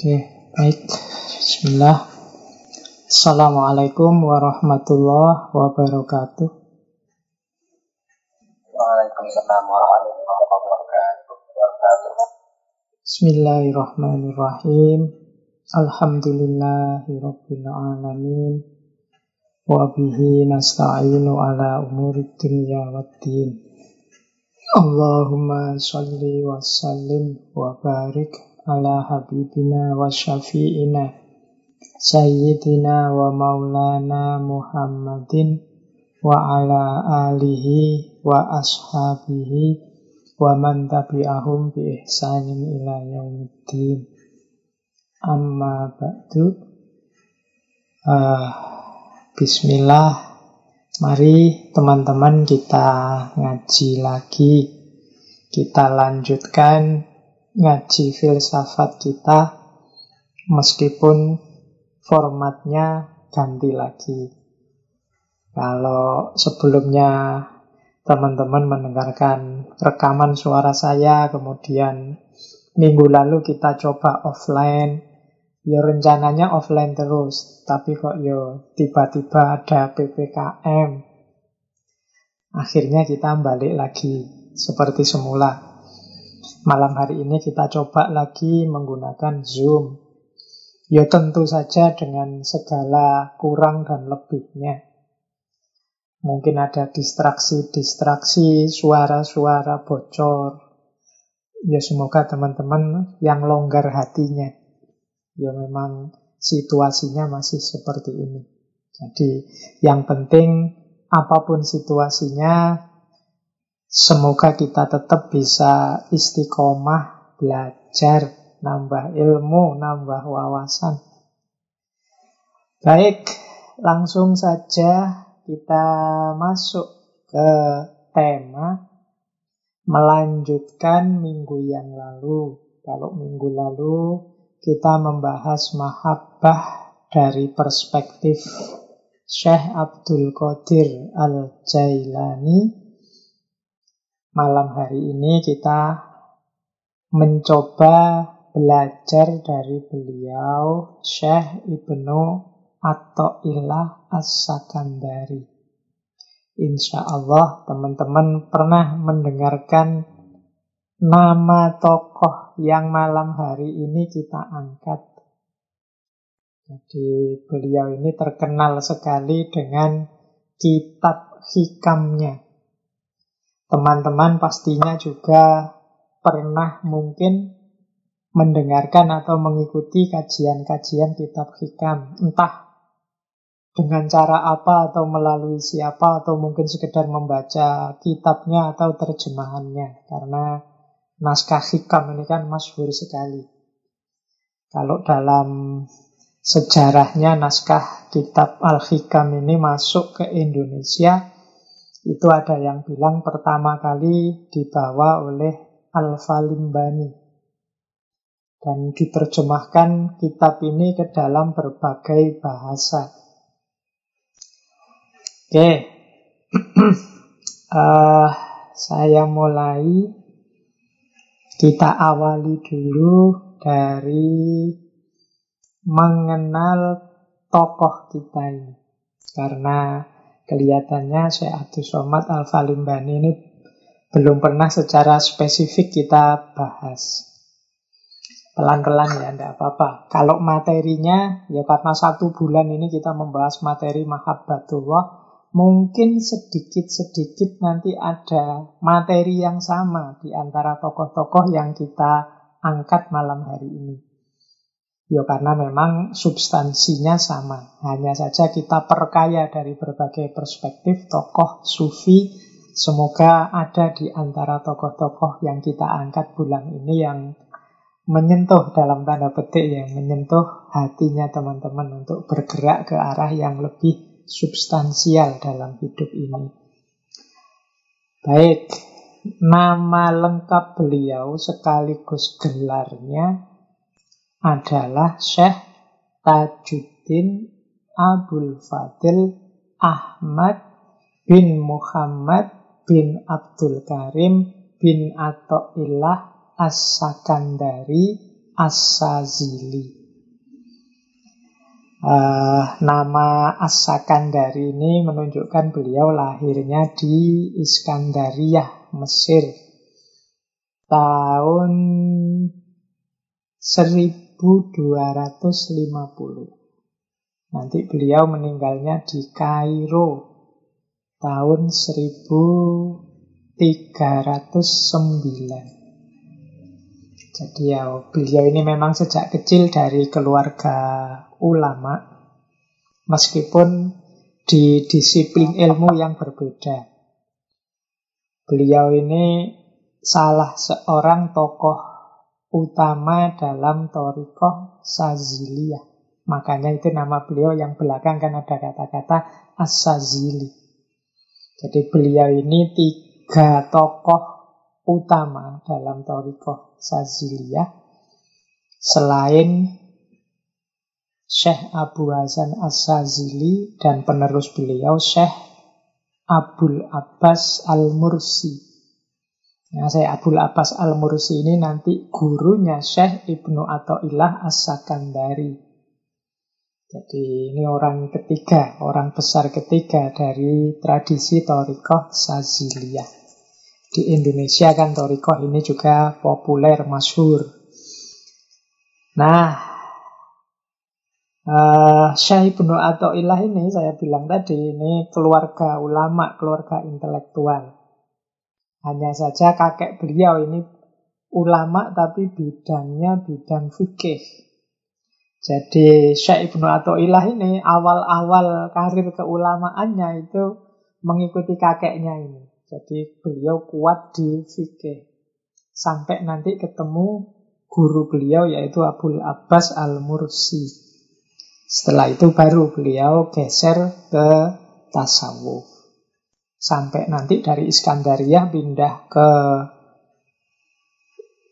Oke, baik. Bismillah. Assalamualaikum warahmatullahi wabarakatuh. Waalaikumsalam warahmatullahi wabarakatuh. Bismillahirrahmanirrahim. Alhamdulillahirabbil alamin. Wa bihi nasta'inu ala umuri dunya waddin. Allahumma salli wa sallim wa barik ala habibina wa syafi'ina sayyidina wa maulana Muhammadin wa ala alihi wa ashabihi wa man tabi'ahum bi ihsanin ila yaumiddin. Amma ba'du. Uh, Bismillah. Mari teman-teman kita ngaji lagi. Kita lanjutkan ngaji filsafat kita meskipun formatnya ganti lagi. Kalau sebelumnya teman-teman mendengarkan rekaman suara saya, kemudian minggu lalu kita coba offline, ya rencananya offline terus, tapi kok yo ya tiba-tiba ada PPKM. Akhirnya kita balik lagi seperti semula. Malam hari ini kita coba lagi menggunakan Zoom. Ya tentu saja dengan segala kurang dan lebihnya. Mungkin ada distraksi-distraksi, suara-suara bocor. Ya semoga teman-teman yang longgar hatinya. Ya memang situasinya masih seperti ini. Jadi yang penting apa pun situasinya Semoga kita tetap bisa istiqomah, belajar, nambah ilmu, nambah wawasan. Baik, langsung saja kita masuk ke tema melanjutkan minggu yang lalu. Kalau minggu lalu kita membahas mahabbah dari perspektif Syekh Abdul Qadir Al-Jailani Malam hari ini kita mencoba belajar dari beliau Syekh Ibnu Atta'illah As-Sakandari. Insya Allah teman-teman pernah mendengarkan nama tokoh yang malam hari ini kita angkat. Jadi beliau ini terkenal sekali dengan kitab hikamnya. Teman-teman pastinya juga pernah mungkin mendengarkan atau mengikuti kajian-kajian kitab hikam. Entah dengan cara apa atau melalui siapa atau mungkin sekedar membaca kitabnya atau terjemahannya. Karena naskah hikam ini kan masyhur sekali. Kalau dalam sejarahnya naskah kitab Al-Hikam ini masuk ke Indonesia itu ada yang bilang pertama kali dibawa oleh Al-Falimbani. Dan diterjemahkan kitab ini ke dalam berbagai bahasa. Oke, uh, saya mulai. Kita awali dulu dari mengenal tokoh kita ini. Karena Kelihatannya Syekh Abdul Somad Al-Falimbani ini belum pernah secara spesifik kita bahas. Pelan-pelan ya, tidak apa-apa. Kalau materinya, ya karena satu bulan ini kita membahas materi Mahabbatullah, mungkin sedikit-sedikit nanti ada materi yang sama di antara tokoh-tokoh yang kita angkat malam hari ini. Ya karena memang substansinya sama. Hanya saja kita perkaya dari berbagai perspektif tokoh sufi. Semoga ada di antara tokoh-tokoh yang kita angkat bulan ini yang menyentuh dalam tanda petik yang menyentuh hatinya teman-teman untuk bergerak ke arah yang lebih substansial dalam hidup ini. Baik, nama lengkap beliau sekaligus gelarnya adalah Syekh Tajuddin Abdul Fadil Ahmad bin Muhammad bin Abdul Karim bin Atoillah As-Sakandari As-Sazili. Uh, nama As-Sakandari ini menunjukkan beliau lahirnya di Iskandariyah, Mesir. Tahun 1250. Nanti beliau meninggalnya di Kairo tahun 1309. Jadi ya beliau ini memang sejak kecil dari keluarga ulama meskipun di disiplin ilmu yang berbeda. Beliau ini salah seorang tokoh utama dalam torikoh Saziliyah. Makanya itu nama beliau yang belakang kan ada kata-kata As-Sazili. Jadi beliau ini tiga tokoh utama dalam torikoh Saziliyah. Selain Syekh Abu Hasan As-Sazili dan penerus beliau Syekh Abdul Abbas Al-Mursi. Nah, saya Abdul Abbas Al-Mursi ini nanti gurunya Syekh Ibnu Atta'illah As-Sakandari. Jadi ini orang ketiga, orang besar ketiga dari tradisi Torikoh Saziliyah. Di Indonesia kan Torikoh ini juga populer, masyhur. Nah, Uh, Syekh Ibnu Atta'illah ini saya bilang tadi ini keluarga ulama, keluarga intelektual. Hanya saja kakek beliau ini ulama tapi bidangnya bidang fikih. Jadi Syekh Ibnu Atta'illah ini awal-awal karir keulamaannya itu mengikuti kakeknya ini. Jadi beliau kuat di fikih. Sampai nanti ketemu guru beliau yaitu Abdul Abbas Al-Mursi. Setelah itu baru beliau geser ke tasawuf. Sampai nanti dari Iskandaria pindah ke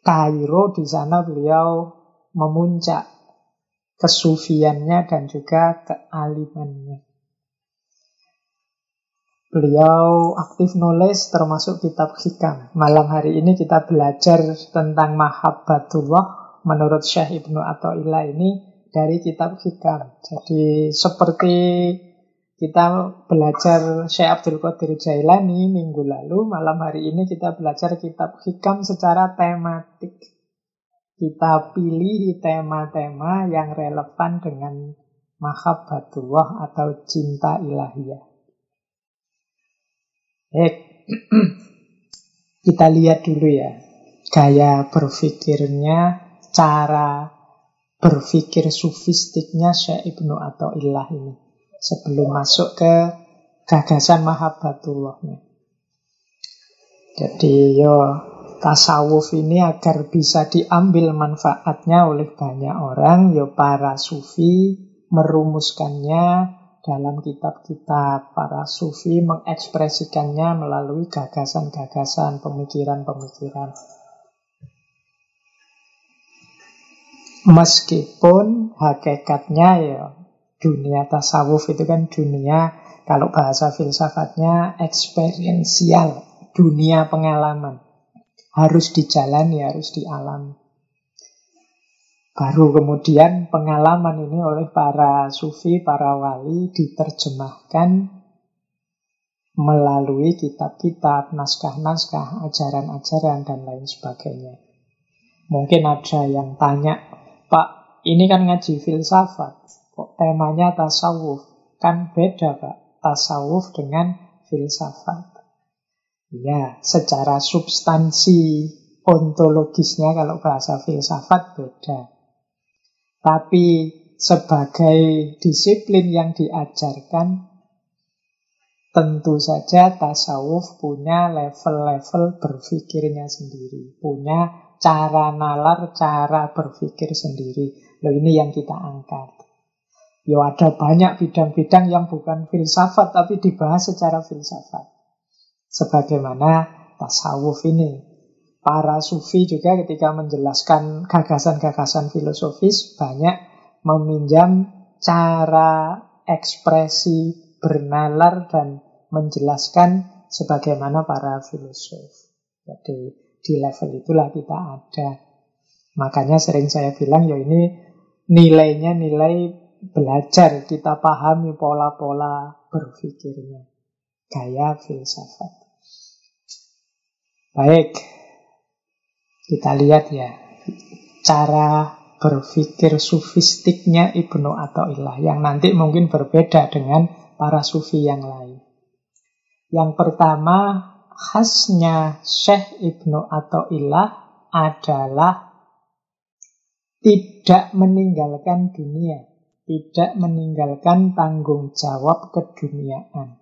Kairo. Di sana beliau memuncak kesufiannya dan juga kealimannya. Beliau aktif nulis termasuk kitab hikam. Malam hari ini kita belajar tentang Mahabbatullah menurut Syekh Ibnu Atta'illah ini dari kitab hikam. Jadi seperti kita belajar Syekh Abdul Qadir Jailani minggu lalu, malam hari ini kita belajar kitab hikam secara tematik. Kita pilih tema-tema yang relevan dengan mahabbatullah atau cinta ilahiyah. Eh, kita lihat dulu ya gaya berpikirnya, cara berpikir sufistiknya Syekh Ibnu Atta'illah ini sebelum masuk ke gagasan mahabbatullahnya. Jadi yo tasawuf ini agar bisa diambil manfaatnya oleh banyak orang, yo para sufi merumuskannya dalam kitab-kitab para sufi mengekspresikannya melalui gagasan-gagasan, pemikiran-pemikiran. Meskipun hakikatnya ya dunia tasawuf itu kan dunia kalau bahasa filsafatnya eksperiensial, dunia pengalaman. Harus dijalani, harus dialami. Baru kemudian pengalaman ini oleh para sufi, para wali diterjemahkan melalui kitab-kitab, naskah-naskah, ajaran-ajaran, dan lain sebagainya. Mungkin ada yang tanya, Pak, ini kan ngaji filsafat. Kok temanya tasawuf? Kan beda, Pak. Tasawuf dengan filsafat. Ya, secara substansi ontologisnya kalau bahasa filsafat beda. Tapi sebagai disiplin yang diajarkan, tentu saja tasawuf punya level-level berpikirnya sendiri. Punya cara nalar, cara berpikir sendiri. Loh ini yang kita angkat. Ya ada banyak bidang-bidang yang bukan filsafat tapi dibahas secara filsafat. Sebagaimana tasawuf ini. Para sufi juga ketika menjelaskan gagasan-gagasan filosofis banyak meminjam cara ekspresi bernalar dan menjelaskan sebagaimana para filosof. Jadi di level itulah kita ada. Makanya sering saya bilang ya ini nilainya nilai belajar, kita pahami pola-pola berpikirnya. Gaya filsafat. Baik, kita lihat ya cara berpikir sufistiknya Ibnu Atta'illah yang nanti mungkin berbeda dengan para sufi yang lain. Yang pertama, khasnya Syekh Ibnu Atta'illah adalah tidak meninggalkan dunia, tidak meninggalkan tanggung jawab keduniaan.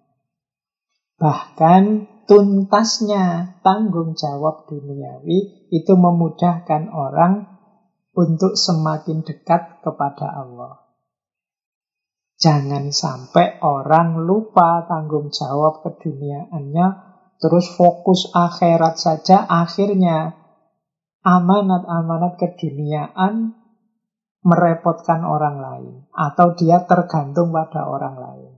Bahkan tuntasnya tanggung jawab duniawi itu memudahkan orang untuk semakin dekat kepada Allah. Jangan sampai orang lupa tanggung jawab keduniaannya, terus fokus akhirat saja, akhirnya amanat-amanat keduniaan merepotkan orang lain atau dia tergantung pada orang lain.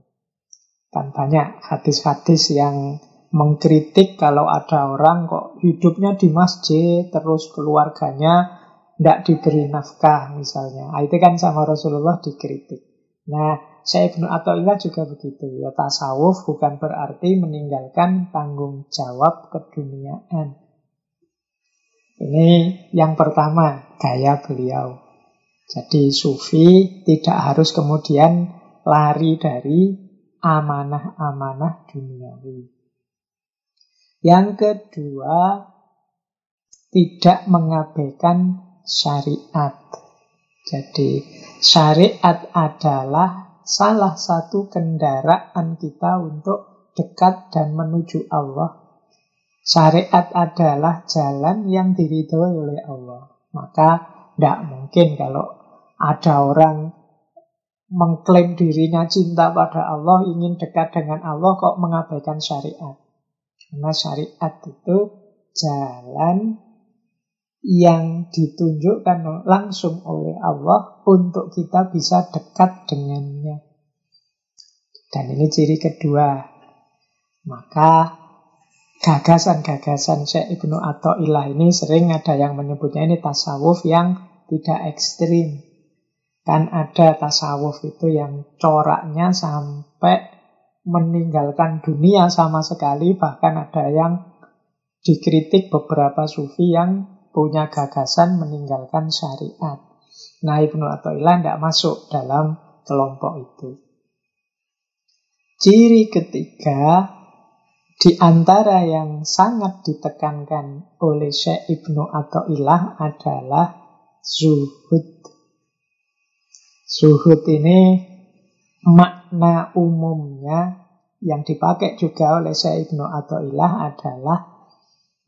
Kan banyak hadis-hadis yang mengkritik kalau ada orang kok hidupnya di masjid terus keluarganya tidak diberi nafkah misalnya. Nah, itu kan sama Rasulullah dikritik. Nah, saya Ibnu Atta'illah juga begitu. Ya, tasawuf bukan berarti meninggalkan tanggung jawab keduniaan. Ini yang pertama, gaya beliau. Jadi sufi tidak harus kemudian lari dari amanah-amanah duniawi. Yang kedua, tidak mengabaikan syariat. Jadi syariat adalah salah satu kendaraan kita untuk dekat dan menuju Allah Syariat adalah jalan yang diridhoi oleh Allah. Maka tidak mungkin kalau ada orang mengklaim dirinya cinta pada Allah, ingin dekat dengan Allah, kok mengabaikan syariat. Karena syariat itu jalan yang ditunjukkan langsung oleh Allah untuk kita bisa dekat dengannya. Dan ini ciri kedua. Maka gagasan-gagasan Syekh Ibnu Atta'illah ini sering ada yang menyebutnya ini tasawuf yang tidak ekstrim. Kan ada tasawuf itu yang coraknya sampai meninggalkan dunia sama sekali, bahkan ada yang dikritik beberapa sufi yang punya gagasan meninggalkan syariat. Nah Ibnu Atta'illah tidak masuk dalam kelompok itu. Ciri ketiga di antara yang sangat ditekankan oleh Syekh Ibnu Atta'illah adalah zuhud. Zuhud ini makna umumnya yang dipakai juga oleh Syekh Ibnu Atta'illah adalah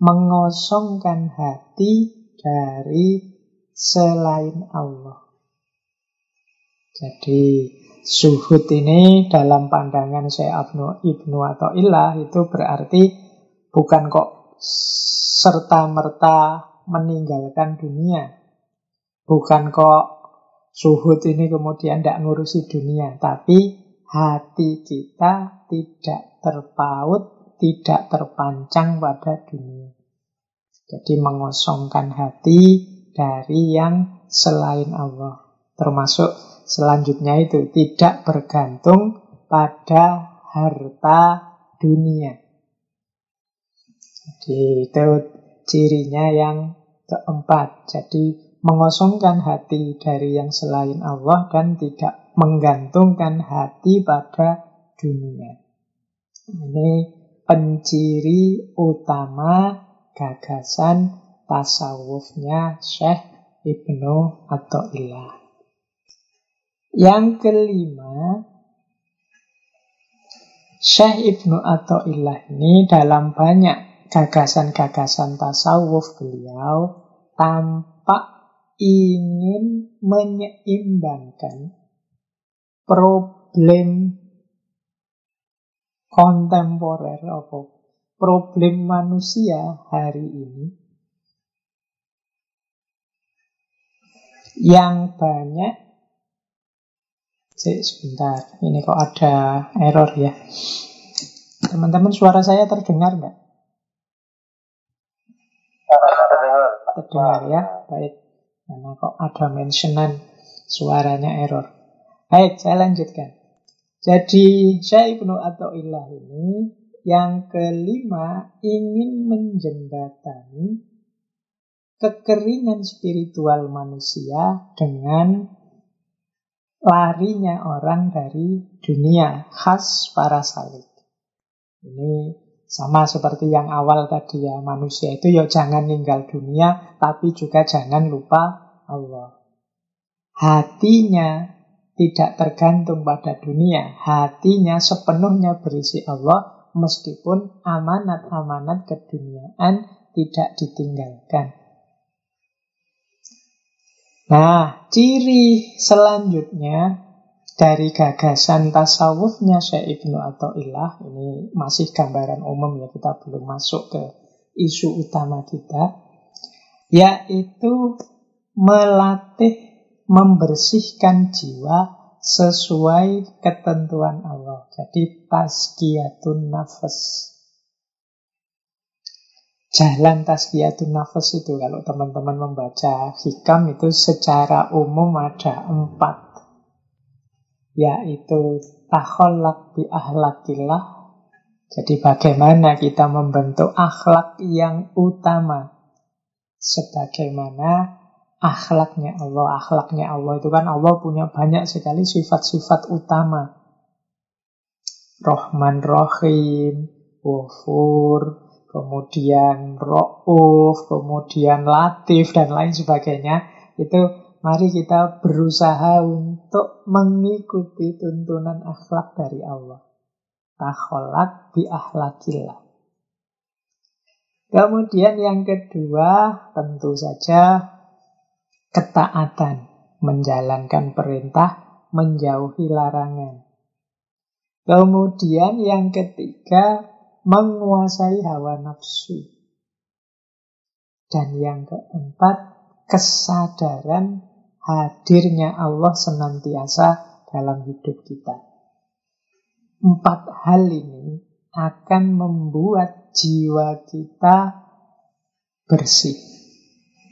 mengosongkan hati dari selain Allah. Jadi Suhud ini dalam pandangan saya Ibnu, Ibnu Ilah itu berarti bukan kok serta-merta meninggalkan dunia. Bukan kok suhud ini kemudian tidak ngurusi dunia. Tapi hati kita tidak terpaut, tidak terpancang pada dunia. Jadi mengosongkan hati dari yang selain Allah. Termasuk selanjutnya itu tidak bergantung pada harta dunia. Jadi itu cirinya yang keempat. Jadi mengosongkan hati dari yang selain Allah dan tidak menggantungkan hati pada dunia. Ini penciri utama gagasan tasawufnya Syekh Ibnu Atta'illah. Yang kelima, Syekh Ibnu Atta'illah ini dalam banyak gagasan-gagasan tasawuf beliau tampak ingin menyeimbangkan problem kontemporer apa problem manusia hari ini yang banyak Cik, sebentar. Ini kok ada error ya. Teman-teman suara saya terdengar nggak? Terdengar. Terdengar ya. Baik. Karena kok ada mentionan suaranya error. Baik, saya lanjutkan. Jadi Syekh Ibnu Athaillah ini yang kelima ingin menjembatani kekeringan spiritual manusia dengan larinya orang dari dunia khas para salik. Ini sama seperti yang awal tadi ya, manusia itu ya jangan tinggal dunia, tapi juga jangan lupa Allah. Hatinya tidak tergantung pada dunia, hatinya sepenuhnya berisi Allah, meskipun amanat-amanat keduniaan tidak ditinggalkan. Nah, ciri selanjutnya dari gagasan tasawufnya Syekh Ibnu Athaillah ini masih gambaran umum ya kita belum masuk ke isu utama kita yaitu melatih membersihkan jiwa sesuai ketentuan Allah. Jadi tazkiyatun nafas. Jalan tazkiyatun nafas itu kalau teman-teman membaca hikam itu secara umum ada empat. Yaitu takholak bi ahlakillah. Jadi bagaimana kita membentuk akhlak yang utama. Sebagaimana akhlaknya Allah. Akhlaknya Allah itu kan Allah punya banyak sekali sifat-sifat utama. Rohman Rohim, Wafur, kemudian Ra'uf, kemudian Latif, dan lain sebagainya, itu mari kita berusaha untuk mengikuti tuntunan akhlak dari Allah. Takholat bi akhlakillah. Kemudian yang kedua, tentu saja ketaatan, menjalankan perintah, menjauhi larangan. Kemudian yang ketiga, menguasai hawa nafsu. Dan yang keempat, kesadaran hadirnya Allah senantiasa dalam hidup kita. Empat hal ini akan membuat jiwa kita bersih.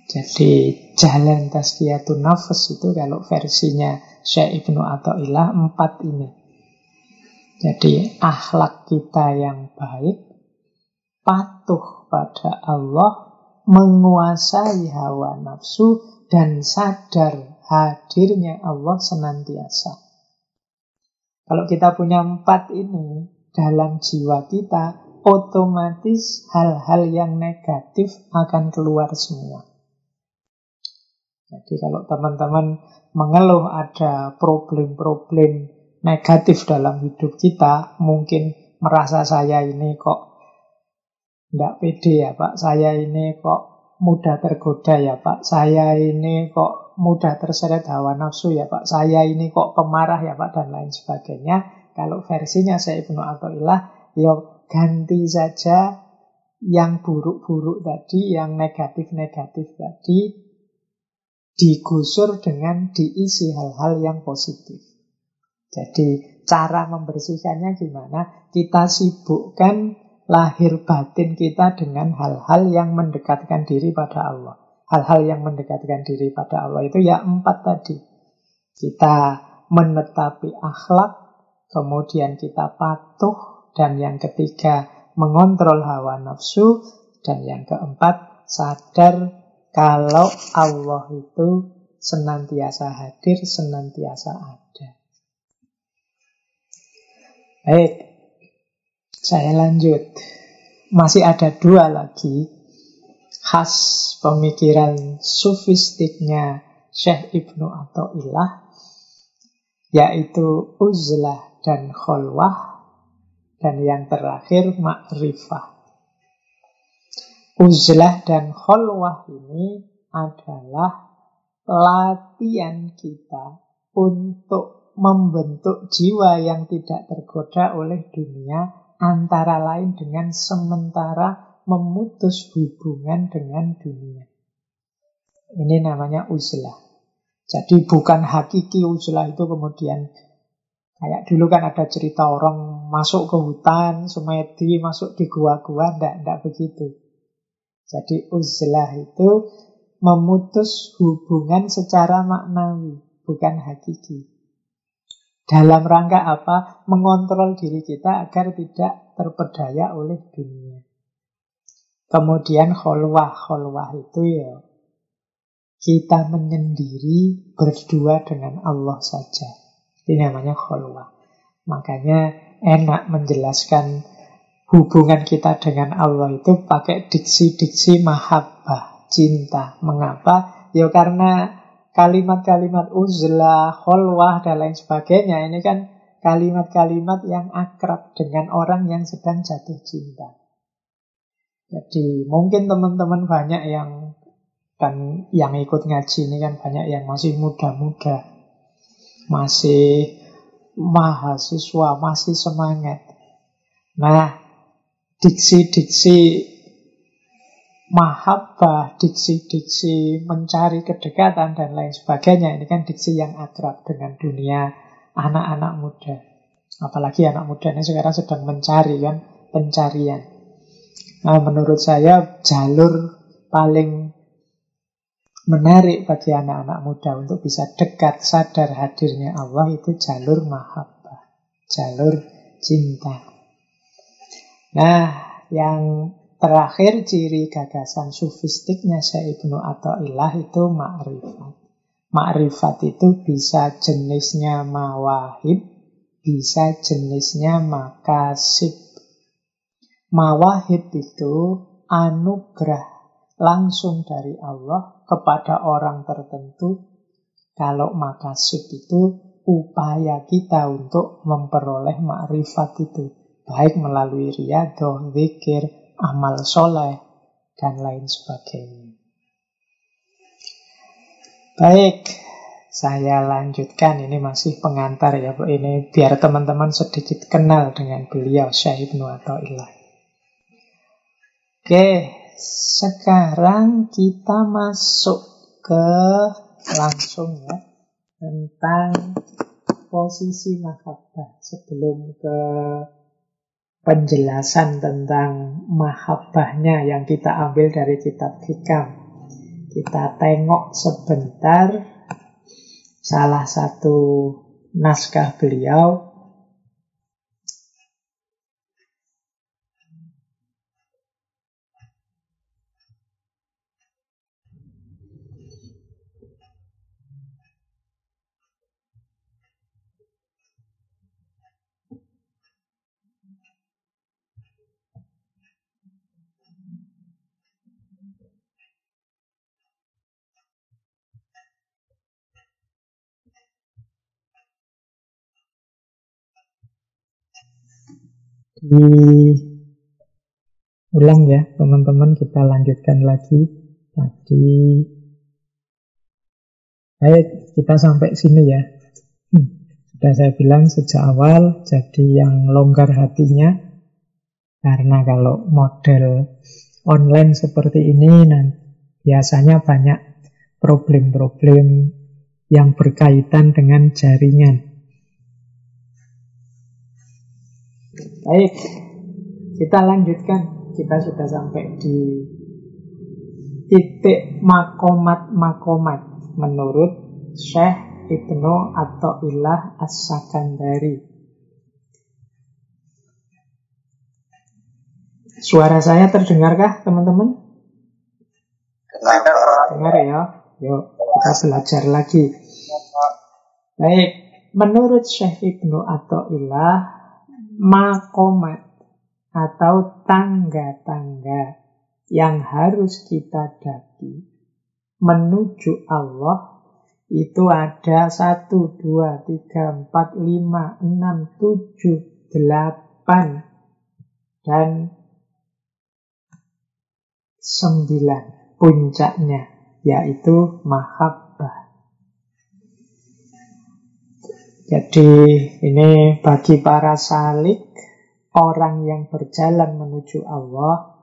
Jadi jalan tazkiyatun nafas itu kalau versinya Syekh Ibnu Atta'illah empat ini. Jadi akhlak kita yang baik, patuh pada Allah, menguasai hawa nafsu, dan sadar hadirnya Allah senantiasa. Kalau kita punya empat ini dalam jiwa kita, otomatis hal-hal yang negatif akan keluar semua. Jadi kalau teman-teman mengeluh ada problem-problem negatif dalam hidup kita, mungkin merasa saya ini kok tidak pede ya Pak, saya ini kok mudah tergoda ya Pak, saya ini kok mudah terseret hawa nafsu ya Pak, saya ini kok pemarah ya Pak, dan lain sebagainya. Kalau versinya saya Ibnu Atta'illah, ya ganti saja yang buruk-buruk tadi, yang negatif-negatif tadi, digusur dengan diisi hal-hal yang positif. Jadi cara membersihkannya gimana? Kita sibukkan lahir batin kita dengan hal-hal yang mendekatkan diri pada Allah. Hal-hal yang mendekatkan diri pada Allah itu ya empat tadi. Kita menetapi akhlak, kemudian kita patuh, dan yang ketiga mengontrol hawa nafsu, dan yang keempat sadar kalau Allah itu senantiasa hadir, senantiasa ada. Baik, saya lanjut. Masih ada dua lagi khas pemikiran sufistiknya Syekh Ibnu Atta'illah yaitu uzlah dan kholwah dan yang terakhir makrifah. Uzlah dan kholwah ini adalah latihan kita untuk membentuk jiwa yang tidak tergoda oleh dunia, antara lain dengan sementara memutus hubungan dengan dunia. Ini namanya uzlah. Jadi bukan hakiki uzlah itu kemudian kayak dulu kan ada cerita orang masuk ke hutan, semedi masuk di gua-gua, ndak ndak begitu. Jadi uzlah itu memutus hubungan secara maknawi, bukan hakiki. Dalam rangka apa? Mengontrol diri kita agar tidak terpedaya oleh dunia. Kemudian kholwah. Kholwah itu ya kita menyendiri berdua dengan Allah saja. Ini namanya kholwah. Makanya enak menjelaskan hubungan kita dengan Allah itu pakai diksi-diksi mahabbah, cinta. Mengapa? Ya karena kalimat-kalimat uzlah, kholwah, dan lain sebagainya. Ini kan kalimat-kalimat yang akrab dengan orang yang sedang jatuh cinta. Jadi mungkin teman-teman banyak yang kan yang ikut ngaji ini kan banyak yang masih muda-muda, masih mahasiswa, masih semangat. Nah, diksi-diksi mahabbah, diksi-diksi mencari kedekatan dan lain sebagainya. Ini kan diksi yang akrab dengan dunia anak-anak muda. Apalagi anak muda ini sekarang sedang mencari kan, pencarian. Nah, menurut saya jalur paling menarik bagi anak-anak muda untuk bisa dekat sadar hadirnya Allah itu jalur mahabbah, jalur cinta. Nah, yang terakhir ciri gagasan sufistiknya Syekh Ibnu Atta'illah itu ma'rifat. Ma'rifat itu bisa jenisnya mawahib, bisa jenisnya makasib. Mawahib itu anugerah langsung dari Allah kepada orang tertentu. Kalau makasih itu upaya kita untuk memperoleh makrifat itu. Baik melalui riadoh, zikir, amal soleh, dan lain sebagainya. Baik, saya lanjutkan. Ini masih pengantar ya Bu. Ini biar teman-teman sedikit kenal dengan beliau Syahid Ibnu Oke, sekarang kita masuk ke langsung ya tentang posisi mahabbah sebelum ke penjelasan tentang mahabbahnya yang kita ambil dari kitab hikam. Kita tengok sebentar salah satu naskah beliau ulang ya teman-teman kita lanjutkan lagi. Tadi. Baik kita sampai sini ya. Hmm, sudah saya bilang sejak awal jadi yang longgar hatinya. Karena kalau model online seperti ini nah, biasanya banyak problem-problem yang berkaitan dengan jaringan Baik, kita lanjutkan. Kita sudah sampai di titik makomat-makomat menurut Syekh Ibnu Ilah As-Sakandari. Suara saya terdengarkah, teman-teman? Dengar ya. Yuk, kita belajar lagi. Baik, menurut Syekh Ibnu Ilah makomat atau tangga-tangga yang harus kita daki menuju Allah itu ada satu, dua, tiga, empat, lima, enam, tujuh, delapan, dan sembilan puncaknya, yaitu mahabbah. Jadi ini bagi para salik, orang yang berjalan menuju Allah,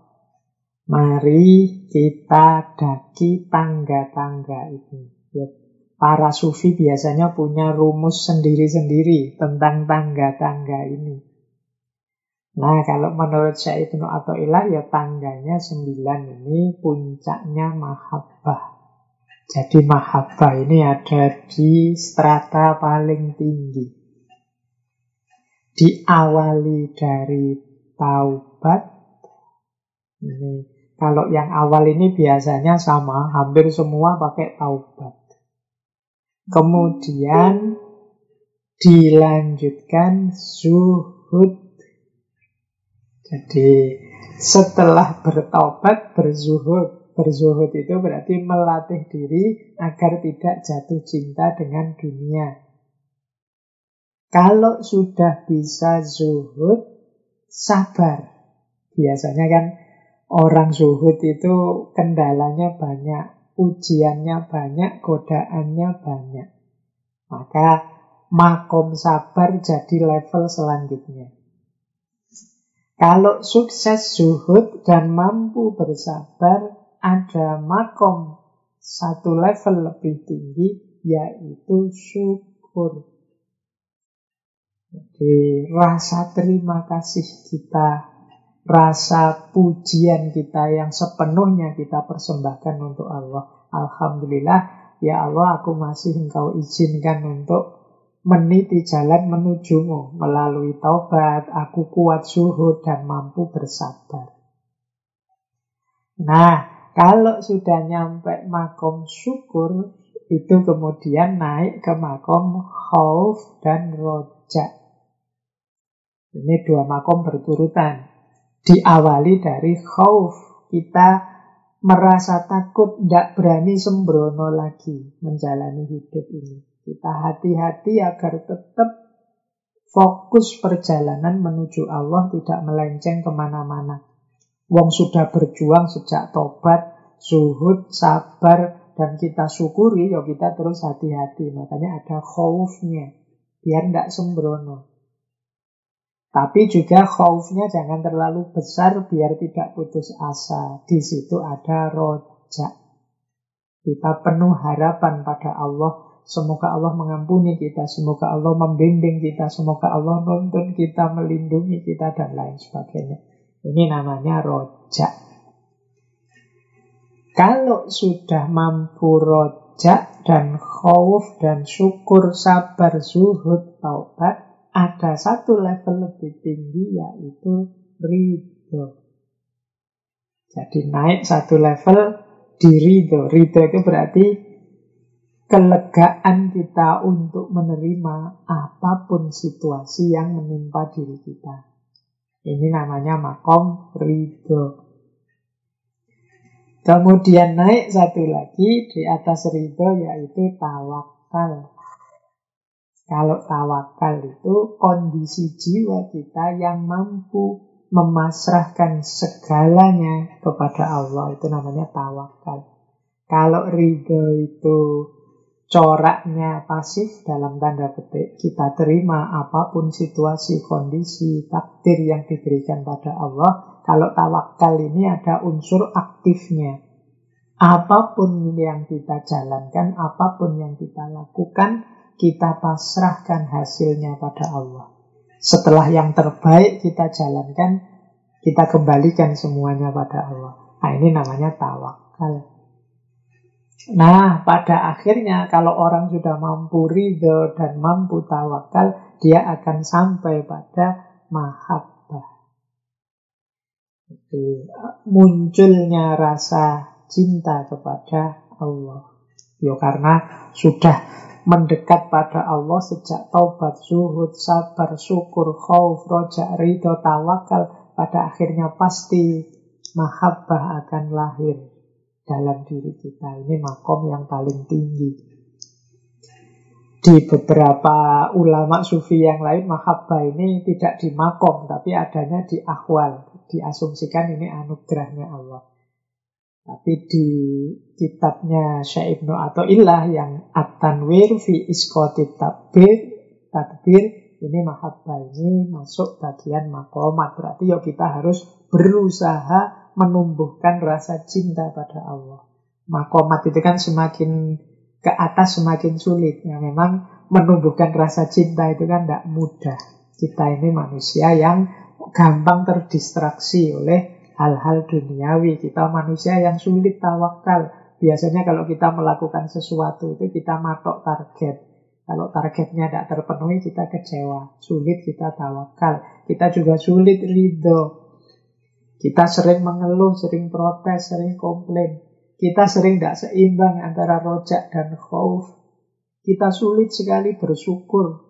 mari kita daki tangga-tangga itu. Ya, para sufi biasanya punya rumus sendiri-sendiri tentang tangga-tangga ini. Nah, kalau menurut Syekh Ibnu Athaillah ya tangganya sembilan ini puncaknya mahabbah. Jadi mahabbah ini ada di strata paling tinggi. Diawali dari taubat. Ini kalau yang awal ini biasanya sama, hampir semua pakai taubat. Kemudian dilanjutkan zuhud. Jadi setelah bertobat berzuhud. Berzuhud itu berarti melatih diri agar tidak jatuh cinta dengan dunia. Kalau sudah bisa zuhud, sabar. Biasanya kan orang zuhud itu kendalanya banyak, ujiannya banyak, godaannya banyak. Maka makom sabar jadi level selanjutnya. Kalau sukses zuhud dan mampu bersabar, ada makom satu level lebih tinggi yaitu syukur. Jadi rasa terima kasih kita, rasa pujian kita yang sepenuhnya kita persembahkan untuk Allah. Alhamdulillah, ya Allah aku masih engkau izinkan untuk meniti jalan menujumu melalui taubat, aku kuat suhu dan mampu bersabar. Nah, kalau sudah nyampe makom syukur, itu kemudian naik ke makom khauf dan roja. Ini dua makom berturutan. Diawali dari khauf. Kita merasa takut, tidak berani sembrono lagi menjalani hidup ini. Kita hati-hati agar tetap fokus perjalanan menuju Allah tidak melenceng ke mana-mana. Wong sudah berjuang sejak tobat, zuhud, sabar, dan kita syukuri, ya kita terus hati-hati. Makanya ada khaufnya, biar tidak sembrono. Tapi juga khaufnya jangan terlalu besar biar tidak putus asa. Di situ ada rojak. Kita penuh harapan pada Allah. Semoga Allah mengampuni kita, semoga Allah membimbing kita, semoga Allah nonton kita, melindungi kita, dan lain sebagainya. Ini namanya rojak. Kalau sudah mampu rojak dan khauf dan syukur, sabar, zuhud, taubat, ada satu level lebih tinggi yaitu ridho. Jadi naik satu level di ridho. Ridho itu berarti kelegaan kita untuk menerima apa pun situasi yang menimpa diri kita. Ini namanya makom ridho. Kemudian naik satu lagi di atas ridho yaitu tawakal. Kalau tawakal itu kondisi jiwa kita yang mampu memasrahkan segalanya kepada Allah. Itu namanya tawakal. Kalau ridho itu coraknya pasif dalam tanda petik kita terima apa pun situasi, kondisi, takdir yang diberikan pada Allah. Kalau tawakal ini ada unsur aktifnya. Apa pun yang kita jalankan, apa pun yang kita lakukan, kita pasrahkan hasilnya pada Allah. Setelah yang terbaik kita jalankan, kita kembalikan semuanya pada Allah. Nah ini namanya tawakal. Nah, pada akhirnya kalau orang sudah mampu ridho dan mampu tawakal, dia akan sampai pada mahabbah. Jadi, munculnya rasa cinta kepada Allah. Yo karena sudah mendekat pada Allah sejak taubat, zuhud, sabar, syukur, khauf, roja, ridho, tawakal, pada akhirnya pasti mahabbah akan lahir dalam diri kita. Ini makom yang paling tinggi. Di beberapa ulama sufi yang lain, mahabbah ini tidak di makom, tapi adanya di akwal. Diasumsikan ini anugerahnya Allah. Tapi di kitabnya Syekh Ibnu Ilah yang At-Tanwir fi Iskoti Tadbir, Tadbir, ini mahabbah ini masuk bagian makomat. Berarti ya kita harus berusaha menumbuhkan rasa cinta pada Allah. Makomat itu kan semakin ke atas semakin sulit. Ya, memang menumbuhkan rasa cinta itu kan tidak mudah. Kita ini manusia yang gampang terdistraksi oleh hal-hal duniawi. Kita manusia yang sulit tawakal, Biasanya kalau kita melakukan sesuatu itu kita matok target. Kalau targetnya tidak terpenuhi kita kecewa. Sulit kita tawakal. Kita juga sulit ridho. Kita sering mengeluh, sering protes, sering komplain. Kita sering tidak seimbang antara rojak dan khauf. Kita sulit sekali bersyukur.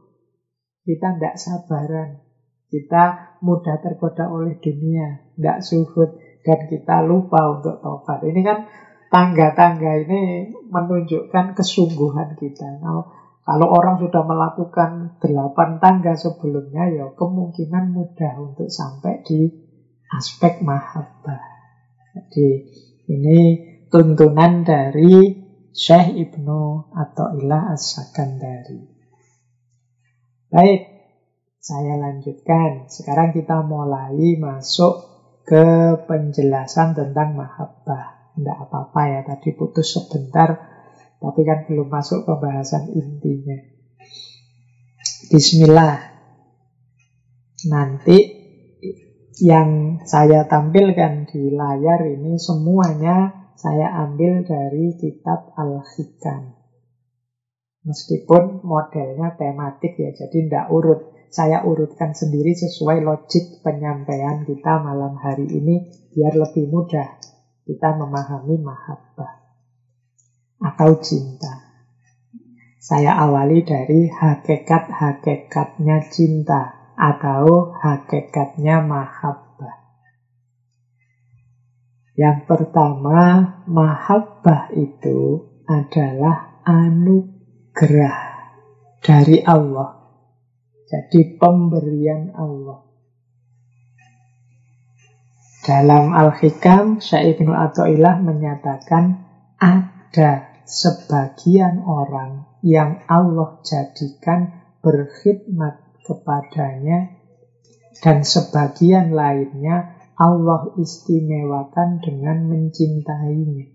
Kita tidak sabaran. Kita mudah tergoda oleh dunia, tidak suhud, dan kita lupa untuk tobat. Ini kan tangga-tangga ini menunjukkan kesungguhan kita. Nah, kalau orang sudah melakukan delapan tangga sebelumnya, ya kemungkinan mudah untuk sampai di aspek mahabbah. Jadi ini tuntunan dari Syekh Ibnu atau Ilah As-Sakandari. Baik, saya lanjutkan. Sekarang kita mulai masuk ke penjelasan tentang mahabbah. Tidak apa-apa ya, tadi putus sebentar, tapi kan belum masuk pembahasan intinya. Bismillah. Nanti yang saya tampilkan di layar ini semuanya saya ambil dari kitab Al-Hikam. Meskipun modelnya tematik ya, jadi tidak urut. Saya urutkan sendiri sesuai logik penyampaian kita malam hari ini biar lebih mudah kita memahami mahabbah atau cinta. Saya awali dari hakikat-hakikatnya cinta atau hakikatnya mahabbah. Yang pertama, mahabbah itu adalah anugerah dari Allah. Jadi pemberian Allah. Dalam Al-Hikam, Syekh Ibnu Athaillah menyatakan ada sebagian orang yang Allah jadikan berkhidmat kepadanya dan sebagian lainnya Allah istimewakan dengan mencintainya.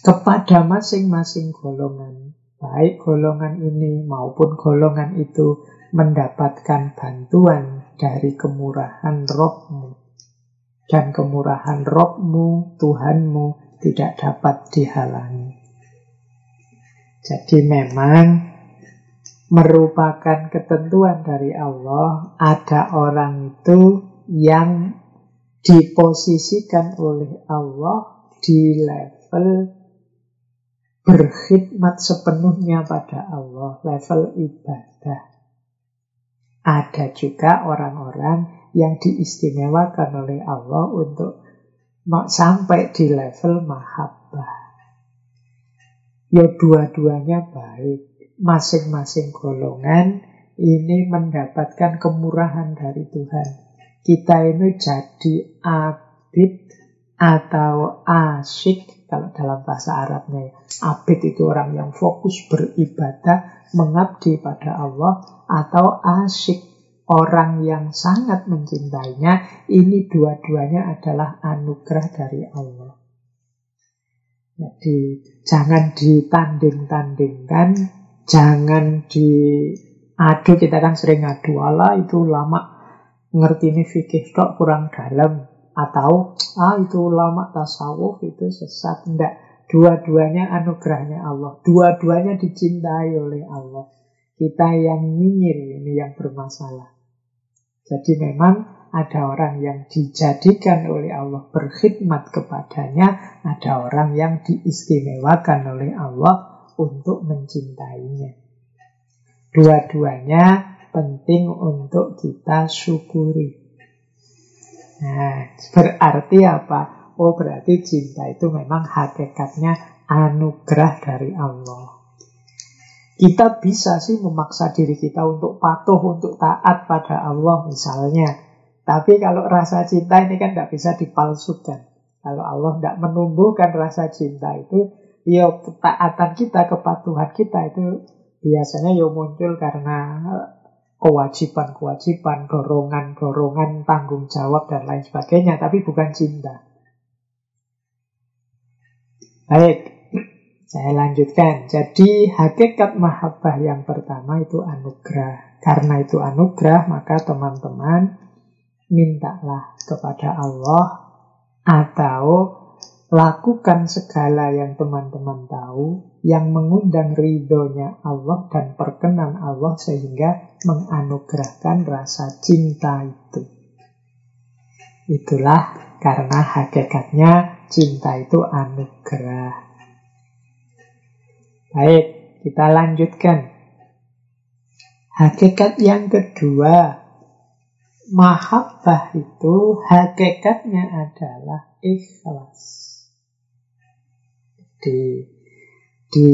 Kepada masing-masing golongan, baik golongan ini maupun golongan itu mendapatkan bantuan dari kemurahan rohmu dan kemurahan rohmu, Tuhanmu tidak dapat dihalangi. Jadi memang merupakan ketentuan dari Allah ada orang itu yang diposisikan oleh Allah di level berkhidmat sepenuhnya pada Allah, level ibadah. Ada juga orang-orang yang diistimewakan oleh Allah untuk sampai di level mahabbah. Ya dua-duanya baik. Masing-masing golongan ini mendapatkan kemurahan dari Tuhan. Kita ini jadi abid atau asyik kalau dalam bahasa Arabnya. Abid itu orang yang fokus beribadah, mengabdi pada Allah atau asyik orang yang sangat mencintainya, ini dua-duanya adalah anugerah dari Allah. Jadi jangan ditanding-tandingkan, jangan diadu, kita kan sering adu Allah itu lama ngerti ini fikih tok kurang dalam. Atau ah itu lama tasawuf itu sesat. Enggak dua-duanya anugerahnya Allah. Dua-duanya dicintai oleh Allah. Kita yang nyinyir ini yang bermasalah. Jadi memang ada orang yang dijadikan oleh Allah berkhidmat kepadanya, ada orang yang diistimewakan oleh Allah untuk mencintainya. Dua-duanya penting untuk kita syukuri. Nah, berarti apa? Oh, berarti cinta itu memang hakikatnya anugerah dari Allah. Kita bisa sih memaksa diri kita untuk patuh, untuk taat pada Allah misalnya. Tapi kalau rasa cinta ini kan tidak bisa dipalsukan. Kalau Allah tidak menumbuhkan rasa cinta itu, ya ketaatan kita, kepatuhan kita itu biasanya ya muncul karena kewajiban-kewajiban, dorongan-dorongan, tanggung jawab, dan lain sebagainya. Tapi bukan cinta. Baik, saya lanjutkan. Jadi hakikat mahabbah yang pertama itu anugerah. Karena itu anugerah, maka teman-teman mintalah kepada Allah atau lakukan segala yang teman-teman tahu, yang mengundang ridhonya Allah dan perkenan Allah sehingga menganugerahkan rasa cinta itu. Itulah karena hakikatnya cinta itu anugerah. Baik, kita lanjutkan. Hakikat yang kedua, mahabbah itu hakikatnya adalah ikhlas di di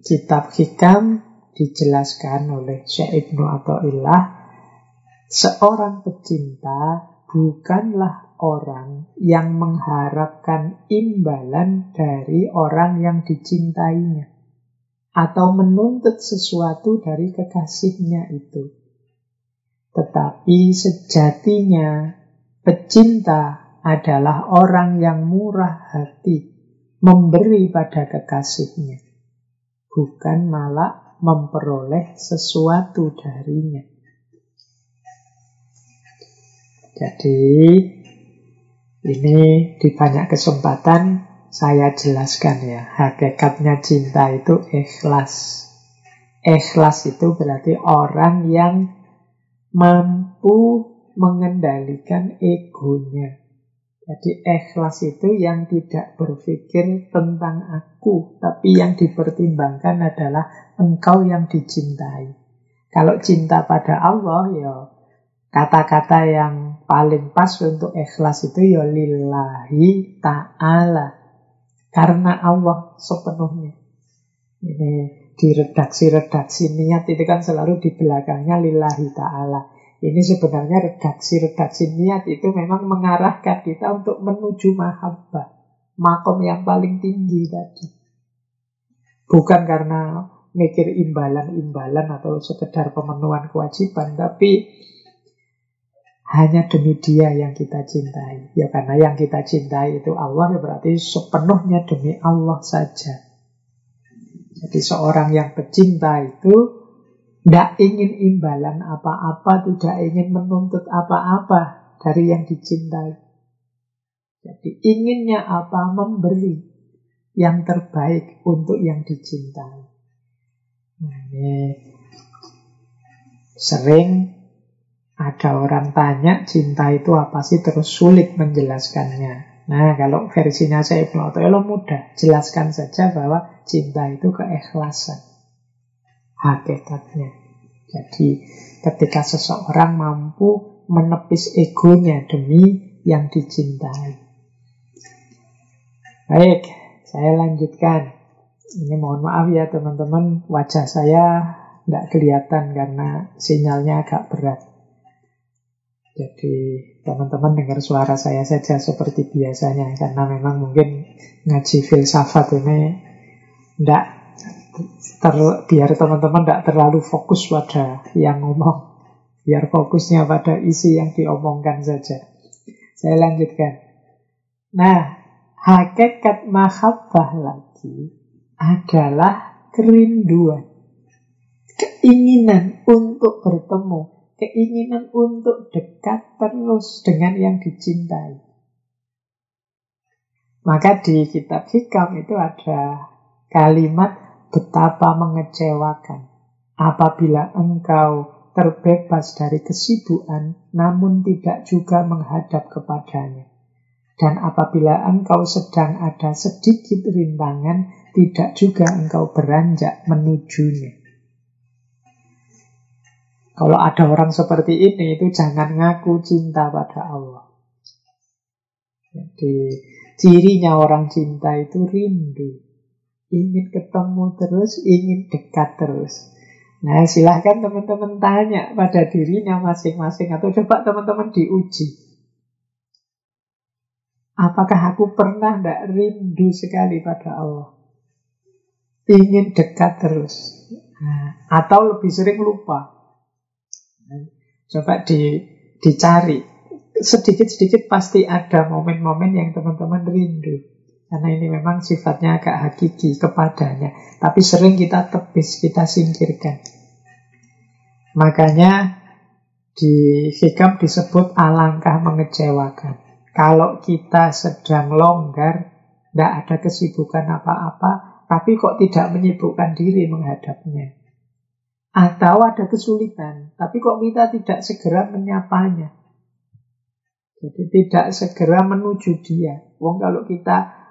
kitab hikam dijelaskan oleh Syekh Ibnu Athaillah seorang pecinta bukanlah orang yang mengharapkan imbalan dari orang yang dicintainya atau menuntut sesuatu dari kekasihnya itu. Tetapi sejatinya pecinta adalah orang yang murah hati memberi pada kekasihnya, bukan malah memperoleh sesuatu darinya. Jadi, ini di banyak kesempatan saya jelaskan ya, hakikatnya cinta itu ikhlas. Ikhlas itu berarti orang yang mampu mengendalikan egonya. Jadi ikhlas itu yang tidak berpikir tentang aku, tapi yang dipertimbangkan adalah engkau yang dicintai. Kalau cinta pada Allah, ya kata-kata yang paling pas untuk ikhlas itu ya lillahi ta'ala. Karena Allah sepenuhnya. Ini di redaksi-redaksi niat itu kan selalu di belakangnya lillahi ta'ala. Ini sebenarnya redaksi-redaksi niat itu memang mengarahkan kita untuk menuju mahabbah. Makom yang paling tinggi tadi. Bukan karena mikir imbalan-imbalan atau sekedar pemenuhan kewajiban, tapi hanya demi dia yang kita cintai. Ya karena yang kita cintai itu Allah, ya berarti sepenuhnya demi Allah saja. Jadi seorang yang pecinta itu tidak ingin imbalan apa-apa, tidak ingin menuntut apa-apa dari yang dicintai. Jadi inginnya apa? Memberi yang terbaik untuk yang dicintai. Nah, ini sering ada orang tanya cinta itu apa sih terus sulit menjelaskannya. Nah kalau versinya saya Ibnu mudah. Jelaskan saja bahwa cinta itu keikhlasan hakikatnya. Jadi ketika seseorang mampu menepis egonya demi yang dicintai. Baik, saya lanjutkan. Ini mohon maaf ya teman-teman, wajah saya tidak kelihatan karena sinyalnya agak berat. Jadi teman-teman dengar suara saya saja seperti biasanya karena memang mungkin ngaji filsafat ini tidak ter, biar teman-teman tidak terlalu fokus pada yang ngomong. Biar fokusnya pada isi yang diomongkan saja. Saya lanjutkan. Nah, hakikat mahabbah lagi adalah kerinduan. Keinginan untuk bertemu. Keinginan untuk dekat terus dengan yang dicintai. Maka di kitab hikam itu ada kalimat betapa mengecewakan apabila engkau terbebas dari kesibukan namun tidak juga menghadap kepadanya. Dan apabila engkau sedang ada sedikit rintangan, tidak juga engkau beranjak menujunya. Kalau ada orang seperti ini, itu jangan ngaku cinta pada Allah. Jadi, cirinya orang cinta itu rindu ingin ketemu terus, ingin dekat terus. Nah, silahkan teman-teman tanya pada dirinya masing-masing atau coba teman-teman diuji. Apakah aku pernah tidak rindu sekali pada Allah? Ingin dekat terus. Nah, atau lebih sering lupa. Coba di, dicari. Sedikit-sedikit pasti ada momen-momen yang teman-teman rindu. Karena ini memang sifatnya agak hakiki kepadanya. Tapi sering kita tepis, kita singkirkan. Makanya di hikam disebut alangkah mengecewakan. Kalau kita sedang longgar, tidak ada kesibukan apa-apa, tapi kok tidak menyibukkan diri menghadapnya. Atau ada kesulitan, tapi kok kita tidak segera menyapanya. Jadi tidak segera menuju dia. Wong kalau kita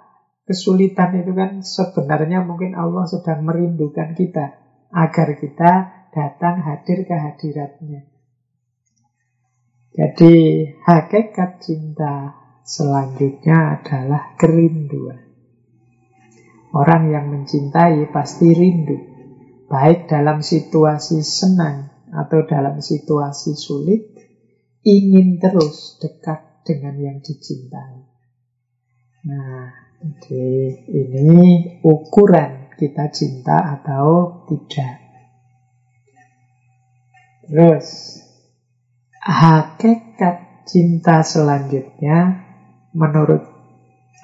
kesulitan itu kan sebenarnya mungkin Allah sedang merindukan kita agar kita datang hadir ke hadiratnya. Jadi hakikat cinta selanjutnya adalah kerinduan. Orang yang mencintai pasti rindu baik dalam situasi senang atau dalam situasi sulit, ingin terus dekat dengan yang dicintai. Nah, jadi ini ukuran kita cinta atau tidak. Terus, hakikat cinta selanjutnya menurut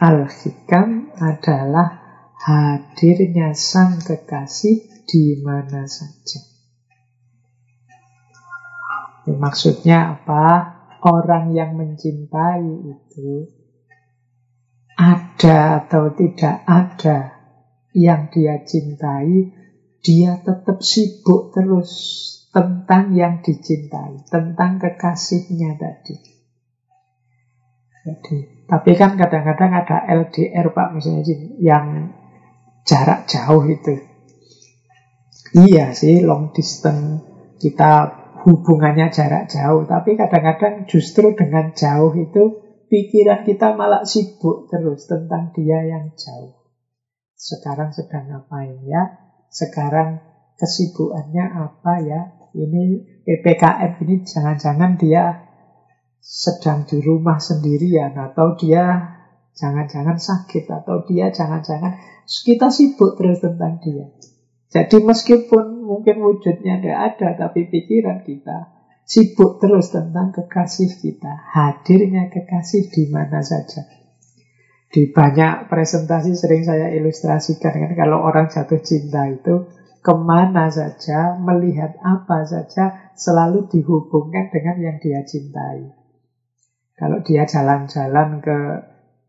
Al-Hikam adalah hadirnya sang kekasih di mana saja. Ini maksudnya apa? Orang yang mencintai itu ada atau tidak ada yang dia cintai, dia tetap sibuk terus tentang yang dicintai, tentang kekasihnya tadi. Jadi, tapi kan kadang-kadang ada LDR Pak misalnya yang jarak jauh itu. Iya sih, long distance kita hubungannya jarak jauh. Tapi kadang-kadang justru dengan jauh itu pikiran kita malah sibuk terus tentang dia yang jauh. Sekarang sedang ngapain ya? Sekarang kesibukannya apa ya? Ini PPKM ini jangan-jangan dia sedang di rumah sendirian atau dia jangan-jangan sakit atau dia jangan-jangan kita sibuk terus tentang dia. Jadi meskipun mungkin wujudnya tidak ada, tapi pikiran kita sibuk terus tentang kekasih kita. Hadirnya kekasih di mana saja. Di banyak presentasi sering saya ilustrasikan kan kalau orang jatuh cinta itu ke mana saja, melihat apa saja, selalu dihubungkan dengan yang dia cintai. Kalau dia jalan-jalan ke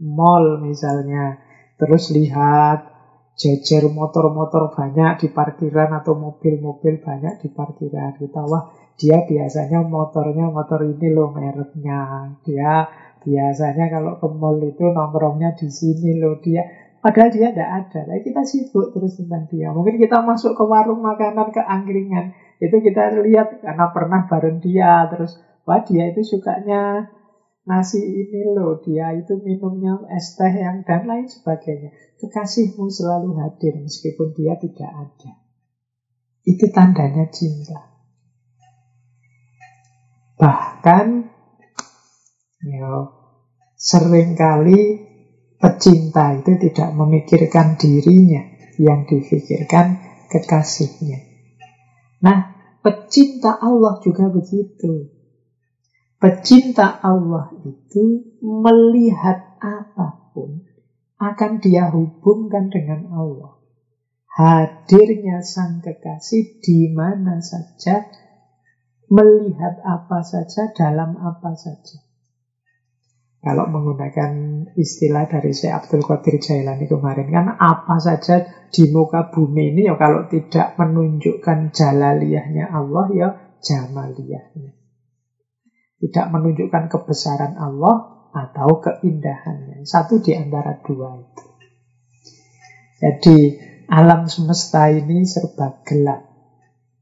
mall misalnya, terus lihat jejer motor-motor banyak di parkiran atau mobil-mobil banyak di parkiran. Kita wah dia biasanya motornya motor ini loh mereknya. Dia biasanya kalau ke mall itu nongkrongnya di sini loh dia. Padahal dia tidak ada. Tapi kita sibuk terus tentang dia. Mungkin kita masuk ke warung makanan ke angkringan. Itu kita lihat karena pernah bareng dia. Terus wah dia itu sukanya nasi ini loh, dia itu minumnya es teh yang dan lain sebagainya. Kekasihmu selalu hadir meskipun dia tidak ada. Itu tandanya cinta. Bahkan ya, sering kali pecinta itu tidak memikirkan dirinya yang difikirkan kekasihnya. Nah, pecinta Allah juga begitu. Pecinta Allah itu melihat apa pun akan dia hubungkan dengan Allah. Hadirnya sang kekasih di mana saja, melihat apa saja, dalam apa saja. Kalau menggunakan istilah dari Syekh Abdul Qadir Jailani kemarin kan apa saja di muka bumi ini ya kalau tidak menunjukkan jalaliyahnya Allah ya jamaliyahnya. Tidak menunjukkan kebesaran Allah atau keindahannya. Satu di antara dua itu. Jadi alam semesta ini serba gelap.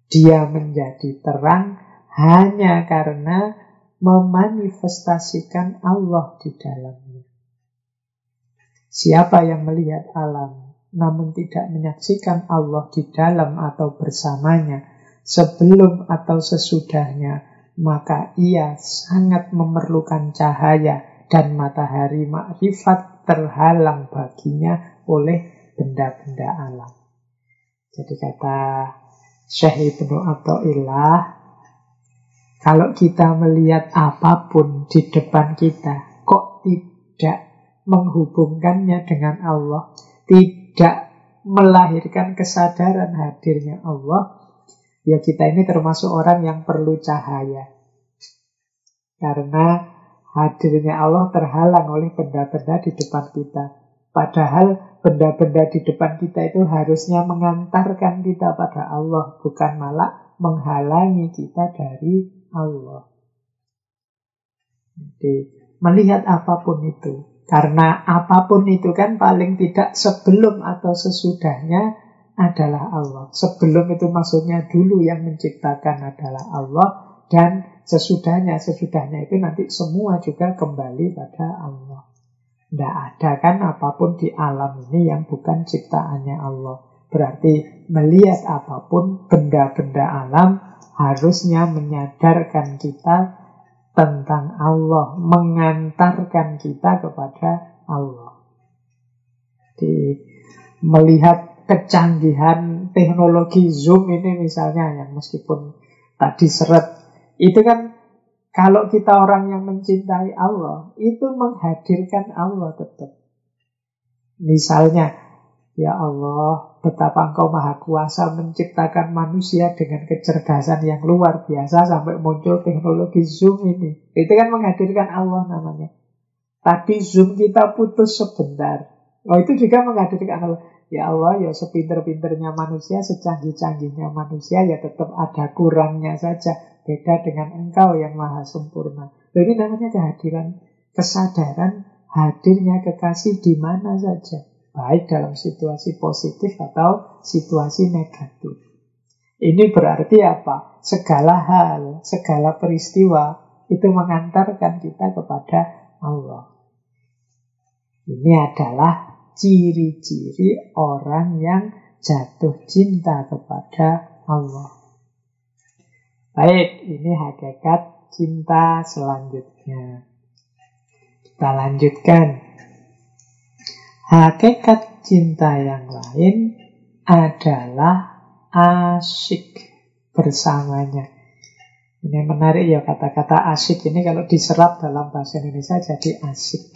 Dia menjadi terang hanya karena memanifestasikan Allah di dalamnya. Siapa yang melihat alam namun tidak menyaksikan Allah di dalam atau bersamanya sebelum atau sesudahnya maka ia sangat memerlukan cahaya dan matahari makrifat terhalang baginya oleh benda-benda alam. Jadi kata Syekh Ibnu Atta'illah, kalau kita melihat apa pun di depan kita, kok tidak menghubungkannya dengan Allah, tidak melahirkan kesadaran hadirnya Allah, Ya kita ini termasuk orang yang perlu cahaya. Karena hadirnya Allah terhalang oleh benda-benda di depan kita. Padahal benda-benda di depan kita itu harusnya mengantarkan kita pada Allah, bukan malah menghalangi kita dari Allah. Jadi melihat apa pun itu, karena apa pun itu kan paling tidak sebelum atau sesudahnya adalah Allah. Sebelum itu maksudnya dulu yang menciptakan adalah Allah dan sesudahnya, sesudahnya itu nanti semua juga kembali pada Allah. Tidak ada kan apa pun di alam ini yang bukan ciptaannya Allah. Berarti melihat apa pun benda-benda alam harusnya menyadarkan kita tentang Allah, mengantarkan kita kepada Allah. Jadi melihat kecanggihan teknologi Zoom ini misalnya yang meskipun tadi seret itu kan kalau kita orang yang mencintai Allah itu menghadirkan Allah tetap. Misalnya Ya Allah, betapa engkau maha kuasa menciptakan manusia dengan kecerdasan yang luar biasa sampai muncul teknologi Zoom ini. Itu kan menghadirkan Allah namanya. Tapi Zoom kita putus sebentar. Oh itu juga menghadirkan Allah. Ya Allah, ya sepinter-pinternya manusia, secanggih-canggihnya manusia, ya tetap ada kurangnya saja. Beda dengan engkau yang maha sempurna. Ini namanya kehadiran, kesadaran hadirnya kekasih di mana saja baik dalam situasi positif atau situasi negatif. Ini berarti apa? Segala hal, segala peristiwa itu mengantarkan kita kepada Allah. Ini adalah ciri-ciri orang yang jatuh cinta kepada Allah. Baik, ini hakikat cinta selanjutnya. Kita lanjutkan. Hakikat cinta yang lain adalah asyik bersamanya. Ini menarik ya kata-kata asyik ini kalau diserap dalam bahasa Indonesia jadi asyik.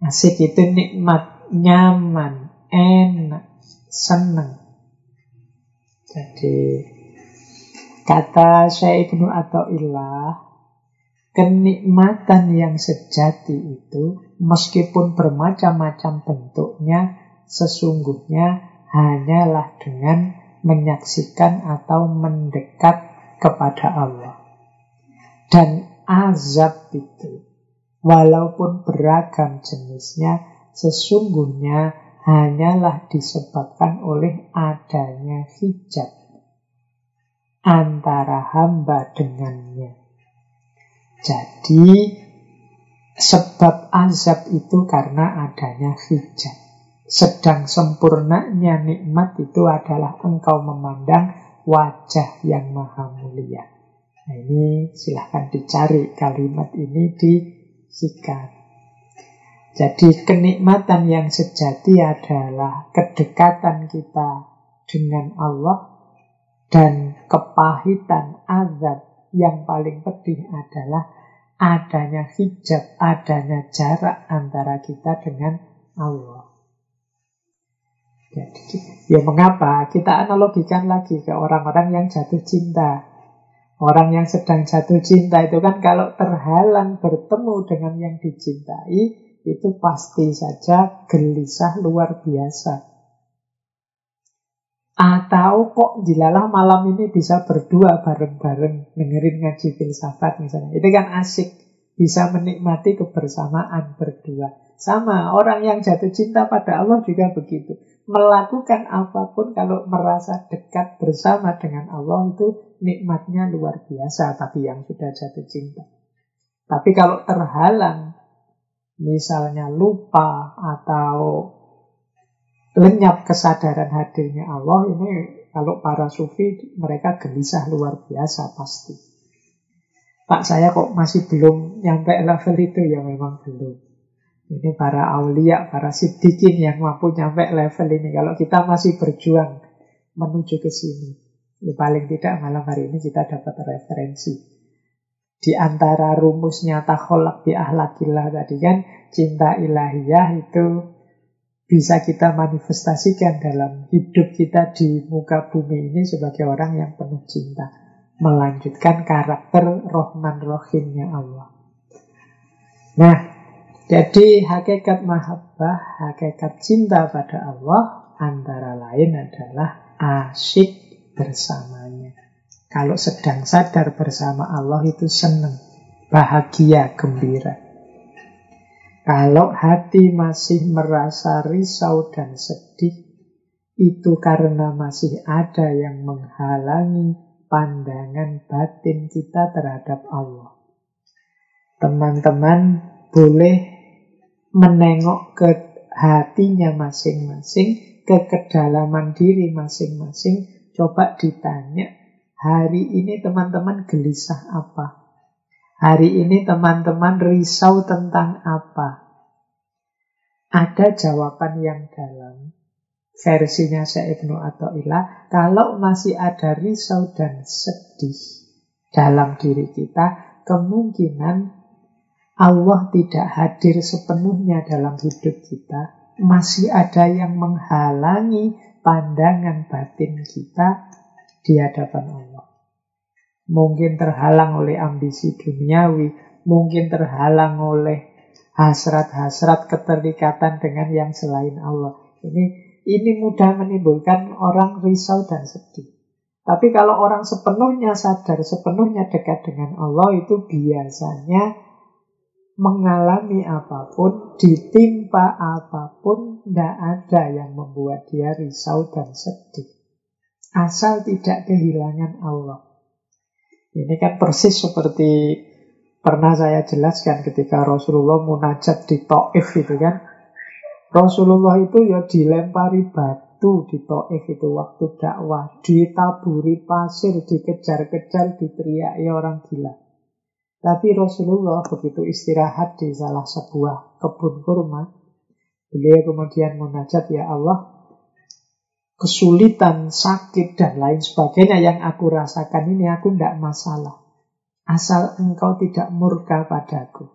Asyik itu nikmat, nyaman, enak, senang. Jadi kata Syekh Ibnu Athaillah Kenikmatan yang sejati itu meskipun bermacam-macam bentuknya sesungguhnya hanyalah dengan menyaksikan atau mendekat kepada Allah. Dan azab itu walaupun beragam jenisnya sesungguhnya hanyalah disebabkan oleh adanya hijab antara hamba dengannya. Jadi sebab azab itu karena adanya hijab. Sedang sempurnanya nikmat itu adalah engkau memandang wajah yang maha mulia. Nah ini silahkan dicari kalimat ini di sikat. Jadi kenikmatan yang sejati adalah kedekatan kita dengan Allah dan kepahitan azab yang paling pedih adalah adanya hijab, adanya jarak antara kita dengan Allah. Jadi, ya mengapa? Kita analogikan lagi ke orang-orang yang jatuh cinta. Orang yang sedang jatuh cinta itu kan kalau terhalang bertemu dengan yang dicintai, itu pasti saja gelisah luar biasa. Atau kok dilalah malam ini bisa berdua bareng-bareng dengerin ngaji filsafat misalnya. Itu kan asik. Bisa menikmati kebersamaan berdua. Sama, orang yang jatuh cinta pada Allah juga begitu. Melakukan apa pun kalau merasa dekat bersama dengan Allah itu nikmatnya luar biasa. Tapi yang sudah jatuh cinta. Tapi kalau terhalang, misalnya lupa atau lenyap kesadaran hadirnya Allah ini kalau para sufi mereka gelisah luar biasa pasti. Pak saya kok masih belum nyampe level itu ya memang belum. Ini para aulia, para sidikin yang mampu nyampe level ini. Kalau kita masih berjuang menuju ke sini. Ya paling tidak malam hari ini kita dapat referensi. Di antara rumusnya takholak bi ahlakillah tadi kan, cinta ilahiyah itu bisa kita manifestasikan dalam hidup kita di muka bumi ini sebagai orang yang penuh cinta. Melanjutkan karakter rohman rohimnya Allah. Nah, jadi hakikat mahabbah, hakikat cinta pada Allah antara lain adalah asyik bersamanya. Kalau sedang sadar bersama Allah itu senang, bahagia, gembira. Kalau hati masih merasa risau dan sedih, itu karena masih ada yang menghalangi pandangan batin kita terhadap Allah. Teman-teman boleh menengok ke hatinya masing-masing, ke kedalaman diri masing-masing. Coba ditanya, hari ini teman-teman gelisah apa? Hari ini teman-teman risau tentang apa? Ada jawaban yang dalam versinya Syekh Ibnu Athaillah, kalau masih ada risau dan sedih dalam diri kita, kemungkinan Allah tidak hadir sepenuhnya dalam hidup kita, masih ada yang menghalangi pandangan batin kita di hadapan Allah. Mungkin terhalang oleh ambisi duniawi, mungkin terhalang oleh hasrat-hasrat keterikatan dengan yang selain Allah. Ini ini mudah menimbulkan orang risau dan sedih. Tapi kalau orang sepenuhnya sadar, sepenuhnya dekat dengan Allah itu biasanya mengalami apa pun, ditimpa apa pun, tidak ada yang membuat dia risau dan sedih. Asal tidak kehilangan Allah. Ini kan persis seperti pernah saya jelaskan ketika Rasulullah munajat di Taif itu kan. Rasulullah itu ya dilempari batu di Taif itu waktu dakwah, ditaburi pasir, dikejar-kejar, diteriaki orang gila. Tapi Rasulullah begitu istirahat di salah sebuah kebun kurma, beliau kemudian munajat, Ya Allah, kesulitan, sakit, dan lain sebagainya yang aku rasakan ini aku tidak masalah. Asal engkau tidak murka padaku.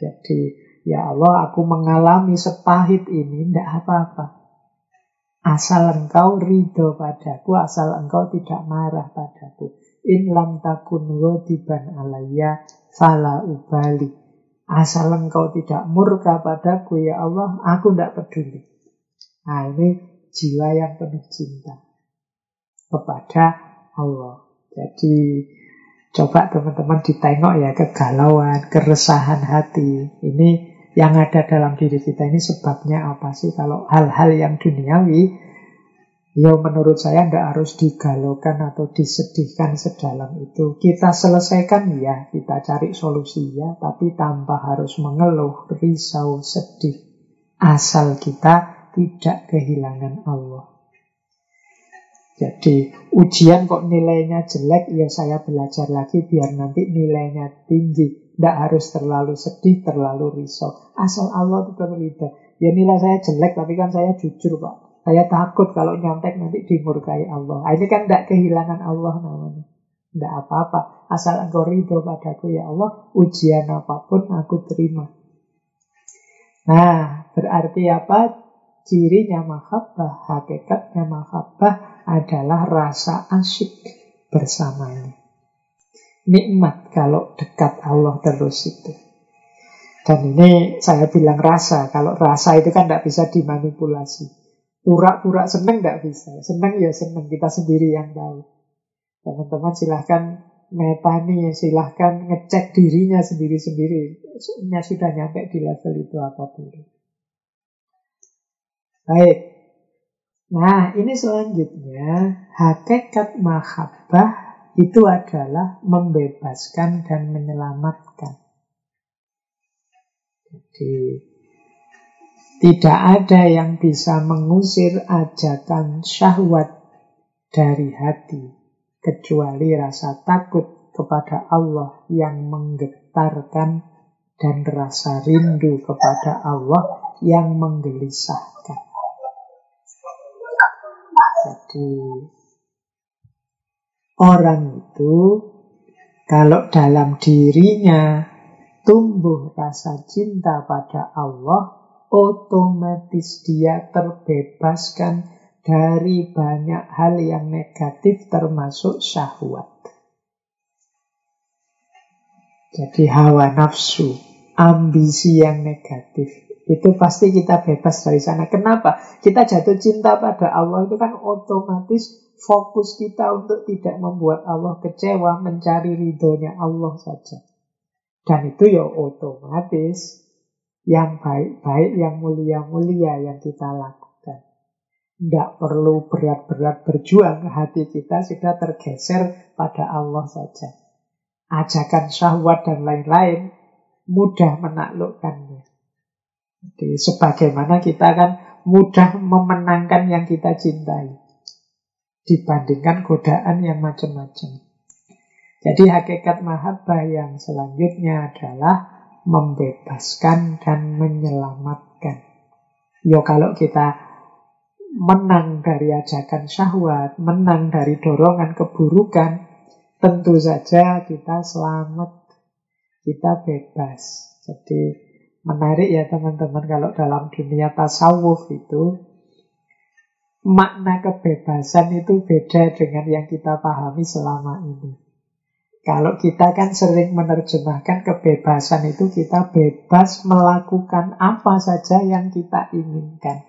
Jadi, ya Allah, aku mengalami sepahit ini, tidak apa-apa. Asal engkau ridho padaku, asal engkau tidak marah padaku. In lam takun wadiban alaya fala ubali. Asal engkau tidak murka padaku ya Allah, aku tidak peduli. Nah ini jiwa yang penuh cinta kepada Allah. Jadi coba teman-teman ditengok ya kegalauan, keresahan hati. Ini yang ada dalam diri kita ini sebabnya apa sih? Kalau hal-hal yang duniawi Ya menurut saya tidak harus digalaukan atau disedihkan sedalam itu. Kita selesaikan ya, kita cari solusi ya, tapi tanpa harus mengeluh, risau, sedih. Asal kita tidak kehilangan Allah. Jadi ujian kok nilainya jelek, ya saya belajar lagi biar nanti nilainya tinggi. Tidak harus terlalu sedih, terlalu risau. Asal Allah tetap ridha. Ya nilai saya jelek, tapi kan saya jujur Pak. Saya takut kalau nyontek nanti dimurkai Allah. Nah, ini kan tidak kehilangan Allah namanya. Tidak apa-apa. Asal engkau ridho padaku ya Allah, ujian apa pun aku terima. Nah, berarti apa? Cirinya mahabbah, hakikatnya mahabbah adalah rasa asyik bersamanya. Nikmat kalau dekat Allah terus itu. Dan ini saya bilang rasa. Kalau rasa itu kan tidak bisa dimanipulasi. Pura-pura seneng nggak bisa. Seneng ya seneng, kita sendiri yang tahu. Teman-teman silahkan metani, silahkan ngecek dirinya sendiri-sendiri. Sudah nyampe di level itu apa belum. Baik. Nah, ini selanjutnya hakikat mahabbah itu adalah membebaskan dan menyelamatkan. Jadi tidak ada yang bisa mengusir ajakan syahwat dari hati kecuali rasa takut kepada Allah yang menggetarkan dan rasa rindu kepada Allah yang menggelisahkan. Jadi orang itu kalau dalam dirinya tumbuh rasa cinta pada Allah, otomatis dia terbebaskan dari banyak hal yang negatif termasuk syahwat. Jadi hawa nafsu, ambisi yang negatif. Itu pasti kita bebas dari sana. Kenapa? Kita jatuh cinta pada Allah itu kan otomatis fokus kita untuk tidak membuat Allah kecewa, mencari ridhonya Allah saja. Dan itu ya otomatis yang baik-baik, yang mulia-mulia yang kita lakukan. Tidak perlu berat-berat berjuang, hati kita sudah tergeser pada Allah saja. Ajakan syahwat dan lain-lain mudah menaklukkannya. Jadi sebagaimana kita kan mudah memenangkan yang kita cintai dibandingkan godaan yang macam-macam. Jadi hakikat mahabbah yang selanjutnya adalah membebaskan dan menyelamatkan. Yo kalau kita menang dari ajakan syahwat, menang dari dorongan keburukan, tentu saja kita selamat, kita bebas. Jadi menarik ya teman-teman kalau dalam dunia tasawuf itu makna kebebasan itu beda dengan yang kita pahami selama ini. Kalau kita kan sering menerjemahkan kebebasan itu kita bebas melakukan apa saja yang kita inginkan.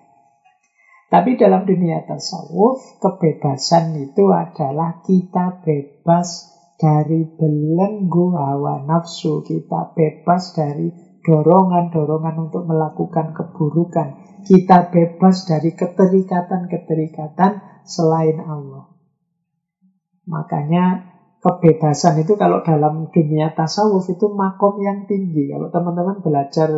Tapi dalam dunia tasawuf, kebebasan itu adalah kita bebas dari belenggu hawa nafsu, kita bebas dari dorongan-dorongan untuk melakukan keburukan. Kita bebas dari keterikatan-keterikatan selain Allah. Makanya kebebasan itu kalau dalam dunia tasawuf itu makom yang tinggi. Kalau teman-teman belajar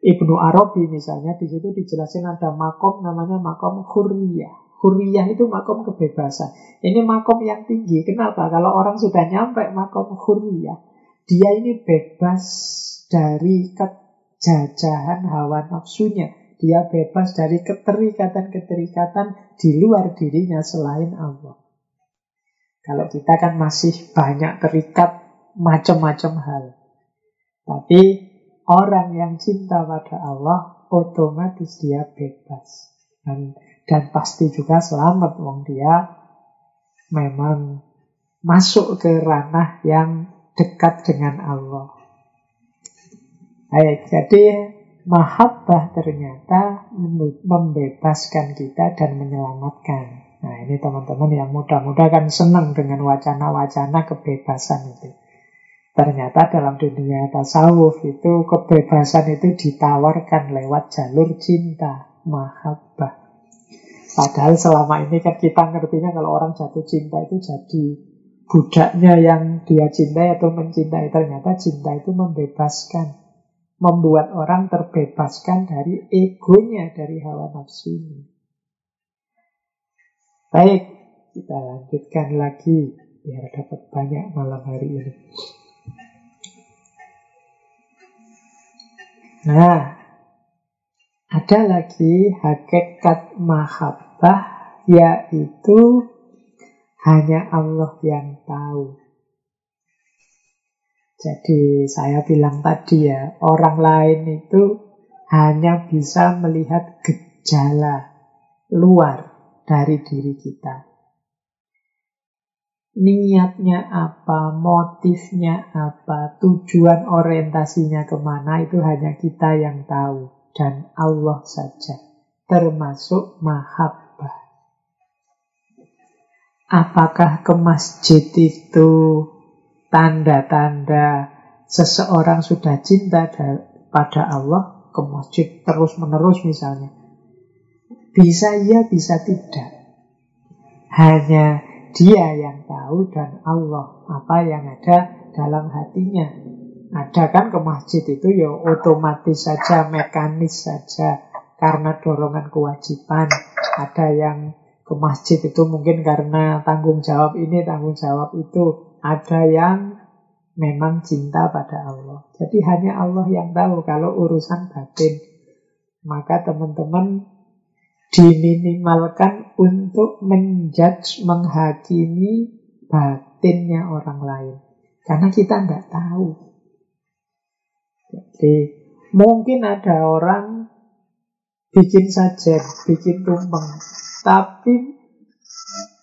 Ibnu Arabi misalnya, di situ dijelasin ada makom namanya makom hurriyah. Hurriyah itu makom kebebasan. Ini makom yang tinggi. Kenapa? Kalau orang sudah nyampe makom hurriyah, dia ini bebas dari kejajahan hawa nafsunya. Dia bebas dari keterikatan-keterikatan di luar dirinya selain Allah. Kalau kita kan masih banyak terikat macam-macam hal. Tapi orang yang cinta pada Allah otomatis dia bebas. Dan, dan pasti juga selamat wong dia memang masuk ke ranah yang dekat dengan Allah. Baik, jadi mahabbah ternyata membebaskan kita dan menyelamatkan. Nah ini teman-teman yang muda-muda kan senang dengan wacana-wacana kebebasan itu. Ternyata dalam dunia tasawuf itu kebebasan itu ditawarkan lewat jalur cinta, mahabbah. Padahal selama ini kan kita ngertinya kalau orang jatuh cinta itu jadi budaknya yang dia cintai atau mencintai. Ternyata cinta itu membebaskan. Membuat orang terbebaskan dari egonya, dari hawa nafsunya. Baik, kita lanjutkan lagi biar dapat banyak malam hari ini. Nah, ada lagi hakikat mahabbah yaitu hanya Allah yang tahu. Jadi saya bilang tadi ya, orang lain itu hanya bisa melihat gejala luar dari diri kita. Niatnya apa, motifnya apa, tujuan orientasinya ke mana itu hanya kita yang tahu. Dan Allah saja. Termasuk mahabbah. Apakah ke masjid itu tanda-tanda seseorang sudah cinta pada Allah ke masjid terus menerus misalnya bisa iya, bisa tidak. Hanya dia yang tahu dan Allah apa yang ada dalam hatinya. Ada kan ke masjid itu ya otomatis saja, mekanis saja karena dorongan kewajiban. Ada yang ke masjid itu mungkin karena tanggung jawab ini, tanggung jawab itu. Ada yang memang cinta pada Allah. Jadi hanya Allah yang tahu kalau urusan batin. Maka teman-teman diminimalkan untuk menjudge, menghakimi batinnya orang lain. Karena kita nggak tahu. Jadi mungkin ada orang bikin saja, bikin tumpeng, tapi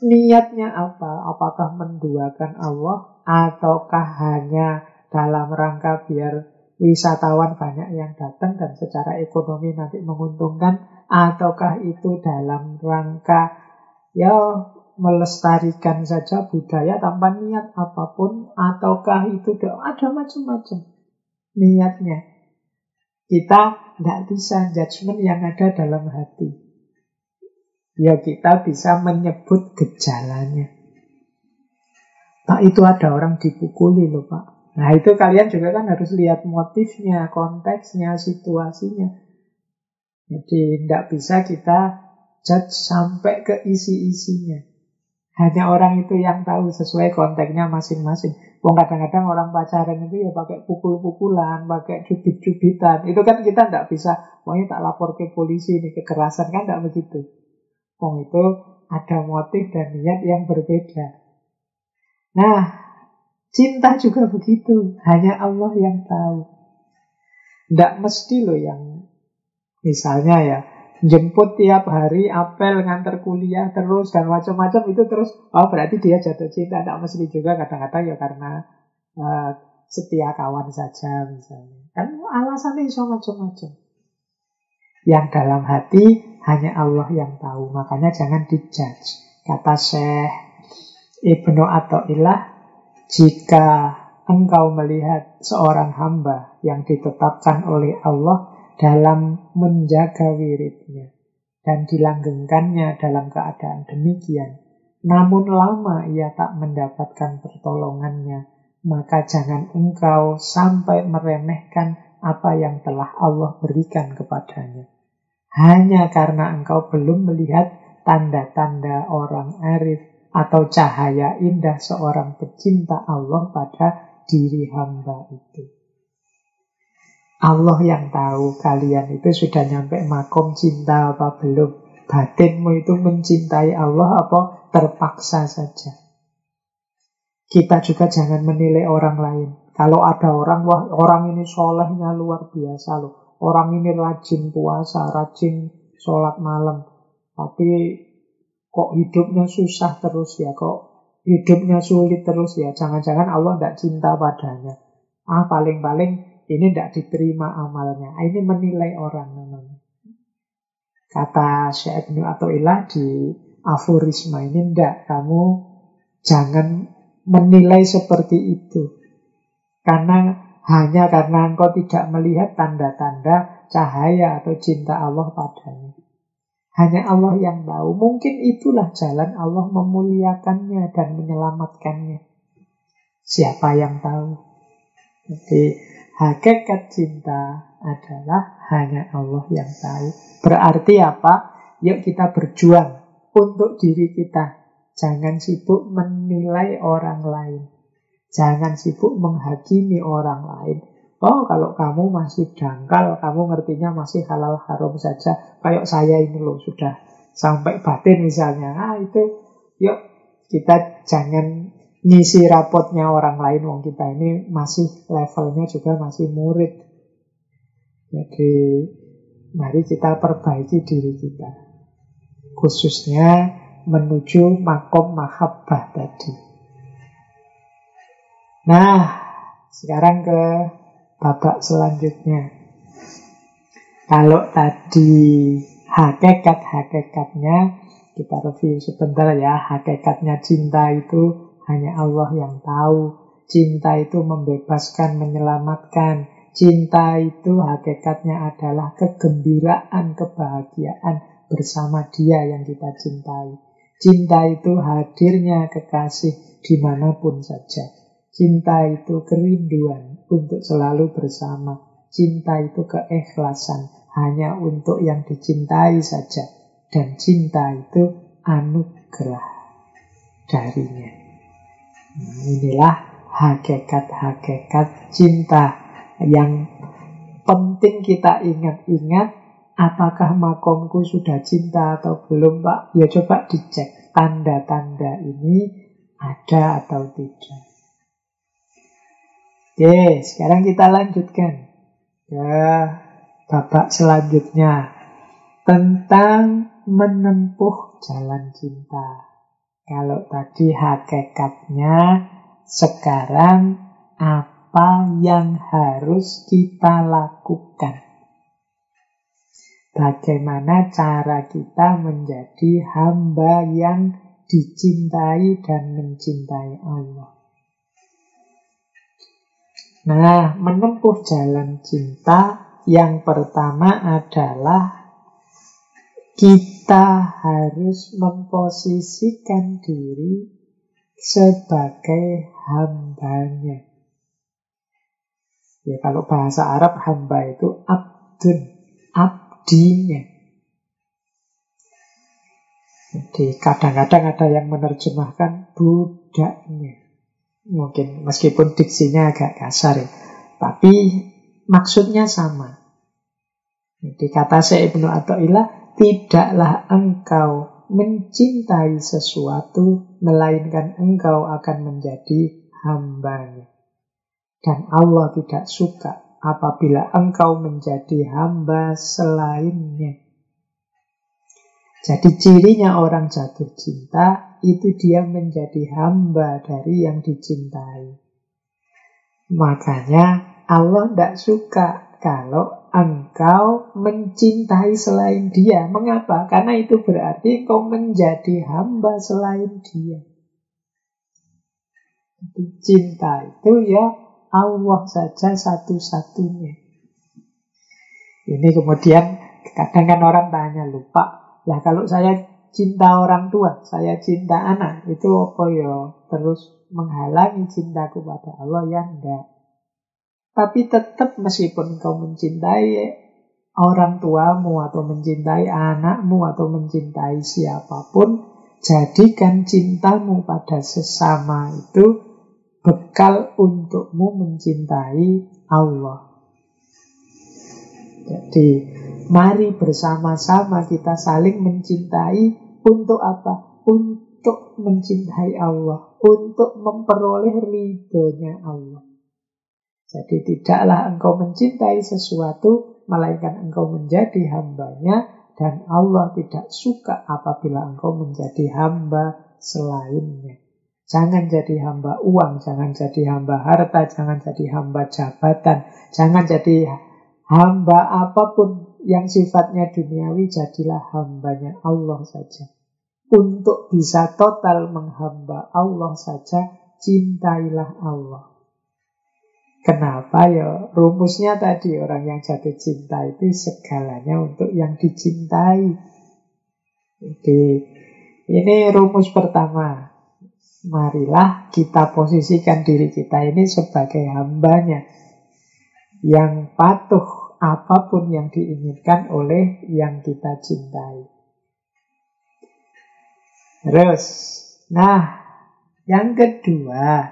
niatnya apa? Apakah menduakan Allah ataukah hanya dalam rangka biar wisatawan banyak yang datang dan secara ekonomi nanti menguntungkan? Ataukah itu dalam rangka ya melestarikan saja budaya tanpa niat apa pun? Ataukah itu ada macam-macam niatnya? Kita tidak bisa judgement yang ada dalam hati ya kita bisa menyebut gejalanya Pak itu ada orang dipukuli loh Pak Nah itu kalian juga kan harus lihat motifnya, konteksnya, situasinya. Jadi tidak bisa kita judge sampai ke isi-isinya. Hanya orang itu yang tahu sesuai konteksnya masing-masing. Wong kadang-kadang orang pacaran itu ya pakai pukul-pukulan, pakai cubit-cubitan. Itu kan kita tidak bisa, pokoknya tak lapor ke polisi ini kekerasan kan tidak begitu. Wong itu ada motif dan niat yang berbeda. Nah, Cinta juga begitu, hanya Allah yang tahu. Tidak mesti loh yang misalnya ya jemput tiap hari, apel, ngantar kuliah terus dan macam-macam itu terus. Oh berarti dia jatuh cinta. Tidak mesti juga kadang-kadang ya karena uh, setia kawan saja misalnya. Kan alasannya iso macam-macam. Yang dalam hati hanya Allah yang tahu. Makanya jangan dijudge. Kata Syekh Ibnu Ilah jika engkau melihat seorang hamba yang ditetapkan oleh Allah dalam menjaga wiridnya dan dilanggengkannya dalam keadaan demikian, namun lama ia tak mendapatkan pertolongannya, maka jangan engkau sampai meremehkan apa yang telah Allah berikan kepadanya. Hanya karena engkau belum melihat tanda-tanda orang arif atau cahaya indah seorang pecinta Allah pada diri hamba itu. Allah yang tahu kalian itu sudah nyampe makom cinta apa belum. Batinmu itu mencintai Allah apa terpaksa saja. Kita juga jangan menilai orang lain. Kalau ada orang, wah orang ini solehnya luar biasa loh. Orang ini rajin puasa, rajin sholat malam. Tapi kok hidupnya susah terus ya, kok hidupnya sulit terus ya. Jangan-jangan Allah tidak cinta padanya. Ah, paling-paling ini tidak diterima amalnya. Ah, ini menilai orang namanya. Kata Syekh Ibnu Ilah di aforisma ini tidak. Kamu jangan menilai seperti itu. Karena hanya karena engkau tidak melihat tanda-tanda cahaya atau cinta Allah padanya. Hanya Allah yang tahu. Mungkin itulah jalan Allah memuliakannya dan menyelamatkannya. Siapa yang tahu? Jadi hakikat cinta adalah hanya Allah yang tahu. Berarti apa? Yuk kita berjuang untuk diri kita. Jangan sibuk menilai orang lain. Jangan sibuk menghakimi orang lain. Oh, kalau kamu masih dangkal, kamu ngertinya masih halal haram saja. Kayak saya ini loh, sudah sampai batin misalnya. Ah, itu yuk kita jangan ngisi rapotnya orang lain. Wong kita ini masih levelnya juga masih murid. Jadi mari kita perbaiki diri kita. Khususnya menuju makom mahabbah tadi. Nah, sekarang ke babak selanjutnya. Kalau tadi hakikat-hakikatnya, kita review sebentar ya. Hakikatnya cinta itu hanya Allah yang tahu. Cinta itu membebaskan, menyelamatkan. Cinta itu hakikatnya adalah kegembiraan, kebahagiaan bersama dia yang kita cintai. Cinta itu hadirnya kekasih di mana pun saja. Cinta itu kerinduan, untuk selalu bersama. Cinta itu keikhlasan hanya untuk yang dicintai saja. Dan cinta itu anugerah darinya. Inilah hakikat-hakikat cinta yang penting kita ingat-ingat apakah makomku sudah cinta atau belum Pak? Ya coba dicek tanda-tanda ini ada atau tidak. Oke, sekarang kita lanjutkan ke babak selanjutnya tentang menempuh jalan cinta. Kalau tadi hakikatnya, sekarang apa yang harus kita lakukan. Bagaimana cara kita menjadi hamba yang dicintai dan mencintai Allah. Nah, menempuh jalan cinta yang pertama adalah kita harus memposisikan diri sebagai hambanya. Ya kalau bahasa Arab hamba itu abdun, abdinya. Jadi kadang-kadang ada yang menerjemahkan budaknya. Mungkin meskipun diksinya agak kasar ya. Tapi maksudnya sama. Jadi kata saya Ibnu Atta'illah, tidaklah engkau mencintai sesuatu, melainkan engkau akan menjadi hambanya. Dan Allah tidak suka apabila engkau menjadi hamba selainnya. Jadi cirinya orang jatuh cinta itu dia menjadi hamba dari yang dicintai. Makanya Allah tidak suka kalau engkau mencintai selain dia. Mengapa? Karena itu berarti engkau menjadi hamba selain dia. Cinta itu ya Allah saja satu-satunya. Ini kemudian kadang kan orang tanya lupa, lah kalau saya cinta orang tua, saya cinta anak, itu apa ya? Terus menghalangi cintaku pada Allah ya enggak. Tapi tetap meskipun kau mencintai orang tuamu atau mencintai anakmu atau mencintai siapa pun, jadikan cintamu pada sesama itu bekal untukmu mencintai Allah. Jadi, mari bersama-sama kita saling mencintai untuk apa? Untuk mencintai Allah, untuk memperoleh ridhonya Allah. Jadi tidaklah engkau mencintai sesuatu, melainkan engkau menjadi hambanya, dan Allah tidak suka apabila engkau menjadi hamba selainnya. Jangan jadi hamba uang, jangan jadi hamba harta, jangan jadi hamba jabatan, jangan jadi hamba apa pun yang sifatnya duniawi, jadilah hambanya Allah saja. Untuk bisa total menghamba Allah saja, cintailah Allah. Kenapa ya? Rumusnya tadi orang yang jatuh cinta itu segalanya untuk yang dicintai. Jadi ini rumus pertama. Marilah kita posisikan diri kita ini sebagai hambanya yang patuh apa pun yang diinginkan oleh yang kita cintai. Terus, nah, yang kedua,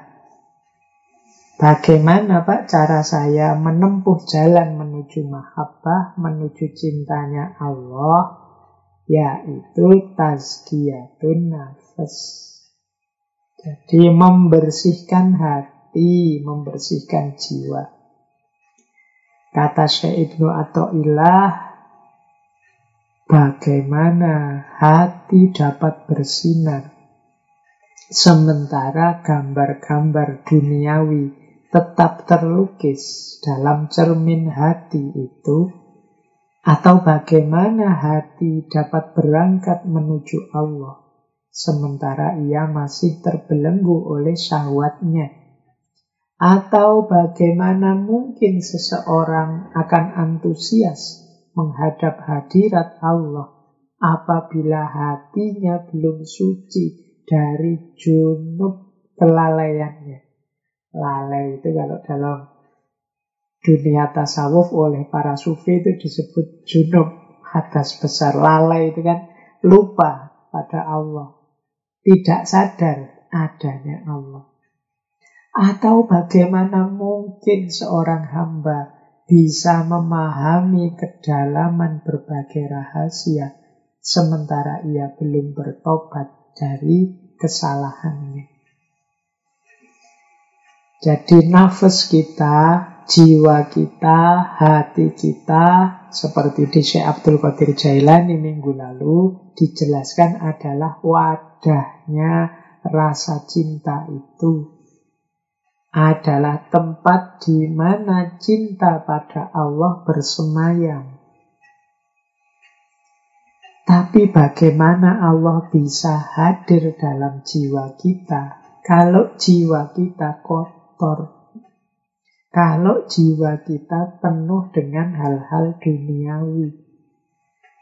bagaimana Pak cara saya menempuh jalan menuju mahabbah, menuju cintanya Allah, yaitu tazkiyatun nafas. Jadi membersihkan hati, membersihkan jiwa. Kata Syekh Ibnu Atta'illah, bagaimana hati dapat bersinar sementara gambar-gambar duniawi tetap terlukis dalam cermin hati itu atau bagaimana hati dapat berangkat menuju Allah sementara ia masih terbelenggu oleh syahwatnya. Atau bagaimana mungkin seseorang akan antusias menghadap hadirat Allah apabila hatinya belum suci dari junub kelalaiannya. Lalai itu kalau dalam dunia tasawuf oleh para sufi itu disebut junub hadas besar. Lalai itu kan lupa pada Allah tidak sadar adanya Allah. Atau bagaimana mungkin seorang hamba bisa memahami kedalaman berbagai rahasia sementara ia belum bertobat dari kesalahannya. Jadi nafas kita, jiwa kita, hati kita, seperti di Syekh Abdul Qadir Jailani minggu lalu, dijelaskan adalah wadahnya rasa cinta itu. Adalah tempat di mana cinta pada Allah bersemayam. Tapi bagaimana Allah bisa hadir dalam jiwa kita kalau jiwa kita kotor? Kalau jiwa kita penuh dengan hal-hal duniawi.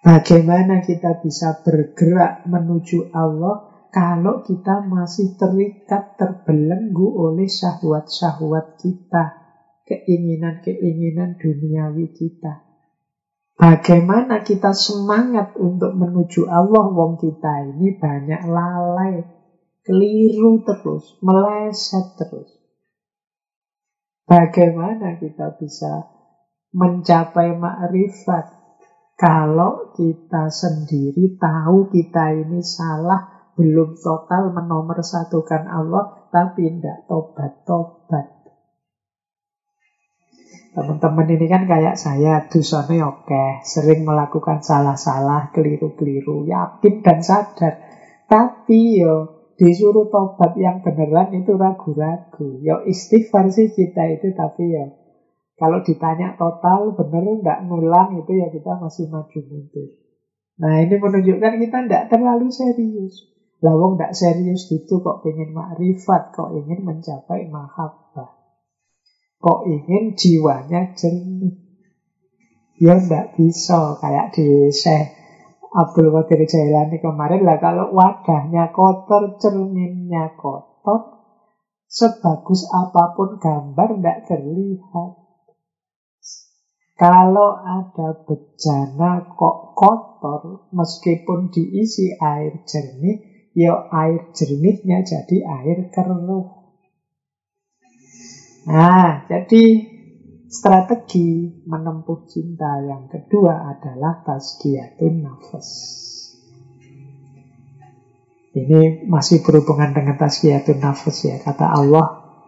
Bagaimana kita bisa bergerak menuju Allah kalau kita masih terikat, terbelenggu oleh syahwat-syahwat kita, keinginan-keinginan duniawi kita. Bagaimana kita semangat untuk menuju Allah, wong kita ini banyak lalai, keliru terus, meleset terus. Bagaimana kita bisa mencapai makrifat kalau kita sendiri tahu kita ini salah, belum total menomorsatukan Allah, tapi tidak tobat-tobat. Teman-teman ini kan kayak saya, dusone oke, sering melakukan salah-salah, keliru-keliru, yakin dan sadar. Tapi yo disuruh tobat yang beneran itu ragu-ragu. Yo istighfar sih kita itu, tapi yo kalau ditanya total, bener nggak ngulang itu ya kita masih maju mundur. Nah ini menunjukkan kita tidak terlalu serius. Lawang tidak serius itu kok ingin makrifat, kok ingin mencapai mahabbah. Kok ingin jiwanya jernih. Ya tidak bisa kayak di Syekh Abdul Qadir Jailani kemarin lah kalau wadahnya kotor, cerminnya kotor, sebagus apa pun gambar tidak terlihat. Kalau ada bejana kok kotor, meskipun diisi air jernih, ya air jernihnya jadi air keruh. Nah, jadi strategi menempuh cinta yang kedua adalah tasgiyatun nafas. Ini masih berhubungan dengan tasgiyatun nafas ya. Kata Allah,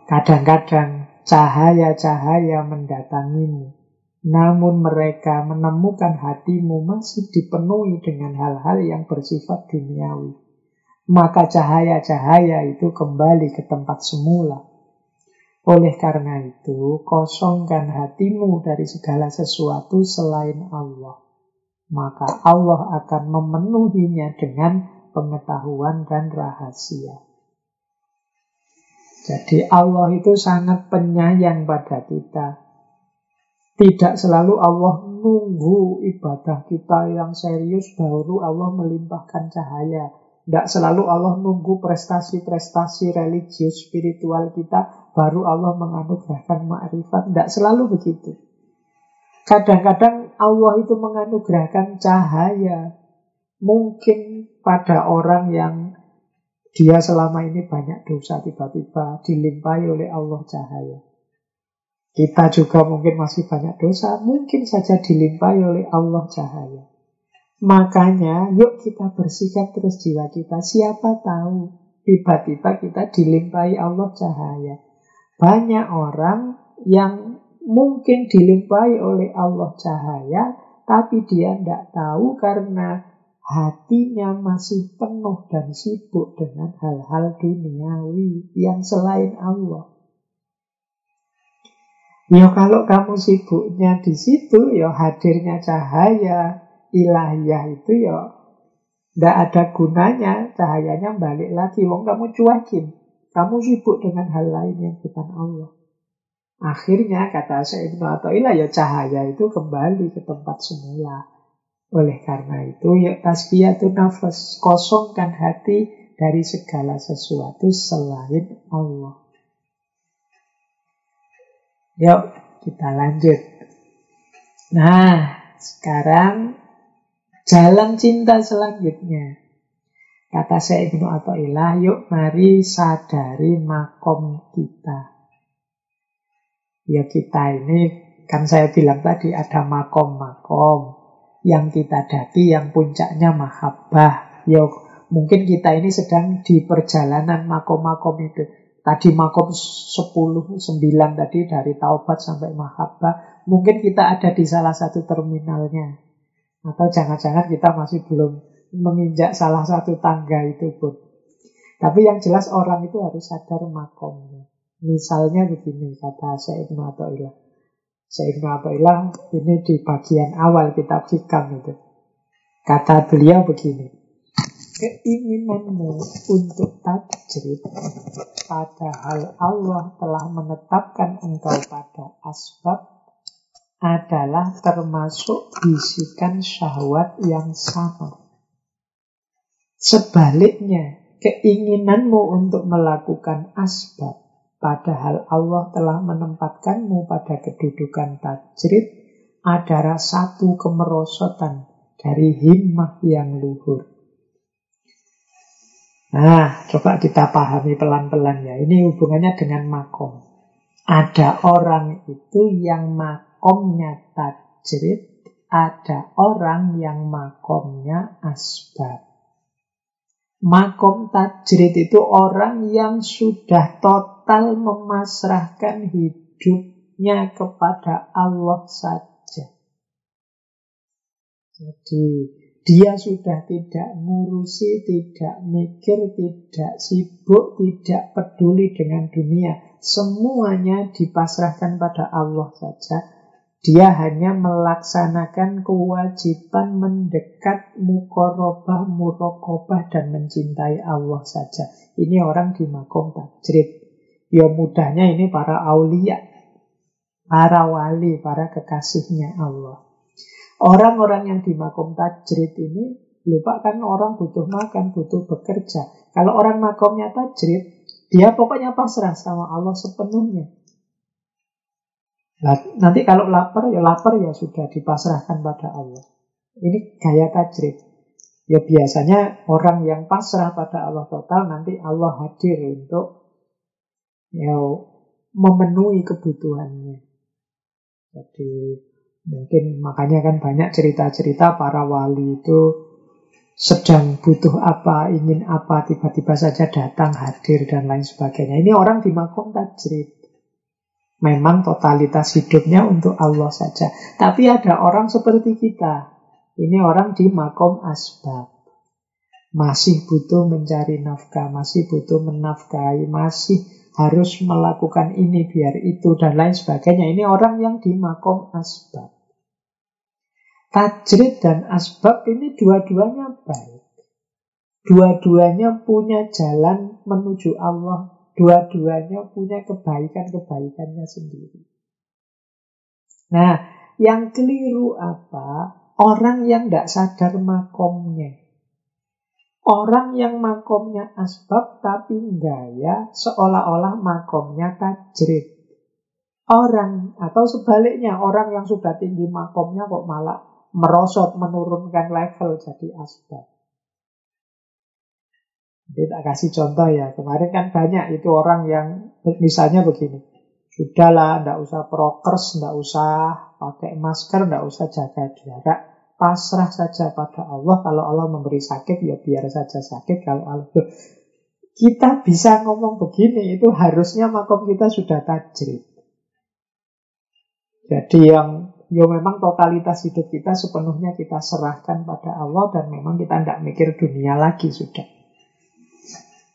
kadang-kadang cahaya-cahaya mendatangimu namun mereka menemukan hatimu masih dipenuhi dengan hal-hal yang bersifat duniawi. Maka cahaya-cahaya itu kembali ke tempat semula. Oleh karena itu, kosongkan hatimu dari segala sesuatu selain Allah. Maka Allah akan memenuhinya dengan pengetahuan dan rahasia. Jadi Allah itu sangat penyayang pada kita. Tidak selalu Allah nunggu ibadah kita yang serius baru Allah melimpahkan cahaya. Tidak selalu Allah nunggu prestasi-prestasi religius spiritual kita baru Allah menganugerahkan makrifat. Tidak selalu begitu. Kadang-kadang Allah itu menganugerahkan cahaya. Mungkin pada orang yang dia selama ini banyak dosa tiba-tiba dilimpahi oleh Allah cahaya. Kita juga mungkin masih banyak dosa, mungkin saja dilimpahi oleh Allah cahaya. Makanya, yuk kita bersihkan terus jiwa kita. Siapa tahu, tiba-tiba kita dilimpahi Allah cahaya. Banyak orang yang mungkin dilimpahi oleh Allah cahaya, tapi dia tidak tahu karena hatinya masih penuh dan sibuk dengan hal-hal duniawi yang selain Allah. Ya kalau kamu sibuknya di situ, ya hadirnya cahaya ilahiyah itu ya tidak ada gunanya, cahayanya balik lagi. Wong kamu cuekin, kamu sibuk dengan hal lain yang bukan Allah. Akhirnya kata saya Ibnu Atta'illah ya cahaya itu kembali ke tempat semula. Oleh karena itu ya tasbiyatun nafas, kosongkan hati dari segala sesuatu selain Allah. Yuk, kita lanjut. Nah, sekarang jalan cinta selanjutnya. Kata saya Ibnu Atta'illah, yuk mari sadari makom kita. Ya kita ini, kan saya bilang tadi ada makom-makom. Yang kita daki, yang puncaknya mahabbah. Yuk, mungkin kita ini sedang di perjalanan makom-makom itu. Tadi makom 10, 9 tadi dari taubat sampai mahabbah. Mungkin kita ada di salah satu terminalnya. Atau jangan-jangan kita masih belum menginjak salah satu tangga itu pun. Tapi yang jelas orang itu harus sadar makomnya. Misalnya begini kata Syekh Ibnu. Syekh ini di bagian awal kitab Hikam itu. Kata beliau begini. Keinginanmu untuk tajrid padahal Allah telah menetapkan engkau pada asbab adalah termasuk bisikan syahwat yang sama. Sebaliknya, keinginanmu untuk melakukan asbab Padahal Allah telah menempatkanmu pada kedudukan tajrid adalah satu kemerosotan dari himmah yang luhur. Nah, coba kita pahami pelan-pelan ya. Ini hubungannya dengan makom. Ada orang itu yang makomnya tajrid, ada orang yang makomnya asbab. Makom tajrid itu orang yang sudah total memasrahkan hidupnya kepada Allah saja. Jadi dia sudah tidak ngurusi, tidak mikir, tidak sibuk, tidak peduli dengan dunia. Semuanya dipasrahkan pada Allah saja. Dia hanya melaksanakan kewajiban mendekat mukorobah, murokobah, dan mencintai Allah saja. Ini orang di makom tajrid. Ya mudahnya ini para aulia, para wali, para kekasihnya Allah. Orang-orang yang di makom tajrid ini lupa kan orang butuh makan, butuh bekerja. Kalau orang makomnya tajrid, dia pokoknya pasrah sama Allah sepenuhnya. Nanti kalau lapar, ya lapar ya sudah dipasrahkan pada Allah. Ini gaya tajrid. Ya biasanya orang yang pasrah pada Allah total nanti Allah hadir untuk ya memenuhi kebutuhannya. Jadi mungkin makanya kan banyak cerita-cerita para wali itu sedang butuh apa, ingin apa, tiba-tiba saja datang, hadir, dan lain sebagainya. Ini orang di makom tajrid. Memang totalitas hidupnya untuk Allah saja. Tapi ada orang seperti kita. Ini orang di makom asbab. Masih butuh mencari nafkah, masih butuh menafkahi, masih harus melakukan ini biar itu dan lain sebagainya. Ini orang yang di makom asbab. Tajrid dan asbab ini dua-duanya baik. Dua-duanya punya jalan menuju Allah. Dua-duanya punya kebaikan-kebaikannya sendiri. Nah, yang keliru apa? Orang yang tidak sadar makomnya. Orang yang makomnya asbab tapi gaya seolah-olah makomnya tajrid. Orang atau sebaliknya orang yang sudah tinggi makomnya kok malah merosot menurunkan level jadi asbab. Tak kasih contoh ya. Kemarin kan banyak itu orang yang misalnya begini. Sudahlah, ndak usah prokers, ndak usah pakai masker, ndak usah jaga jarak pasrah saja pada Allah. Kalau Allah memberi sakit, ya biar saja sakit. Kalau Allah kita bisa ngomong begini, itu harusnya makom kita sudah tajrid. Jadi yang ya memang totalitas hidup kita sepenuhnya kita serahkan pada Allah dan memang kita tidak mikir dunia lagi sudah.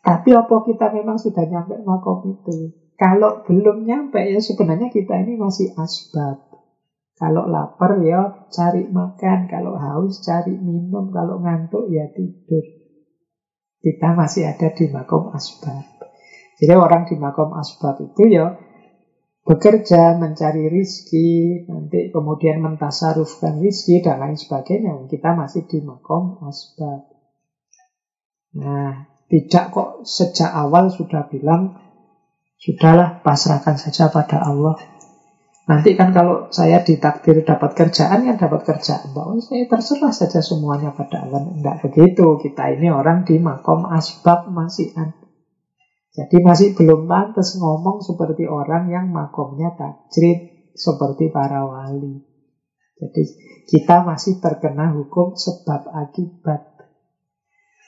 Tapi apa kita memang sudah nyampe makom itu? Kalau belum nyampe ya sebenarnya kita ini masih asbab. Kalau lapar ya cari makan, kalau haus cari minum, kalau ngantuk ya tidur. Kita masih ada di makom asbab. Jadi orang di makom asbab itu ya bekerja, mencari rizki, nanti kemudian mentasarufkan rizki dan lain sebagainya. Kita masih di makom asbab. Nah, tidak kok sejak awal sudah bilang, sudahlah pasrahkan saja pada Allah. Nanti kan kalau saya ditakdir dapat kerjaan, ya dapat kerjaan. Bahwa saya terserah saja semuanya pada Allah. Tidak begitu. Kita ini orang di makom asbab masihan. Jadi masih belum pantas ngomong seperti orang yang makomnya tajrid seperti para wali. Jadi kita masih terkena hukum sebab akibat.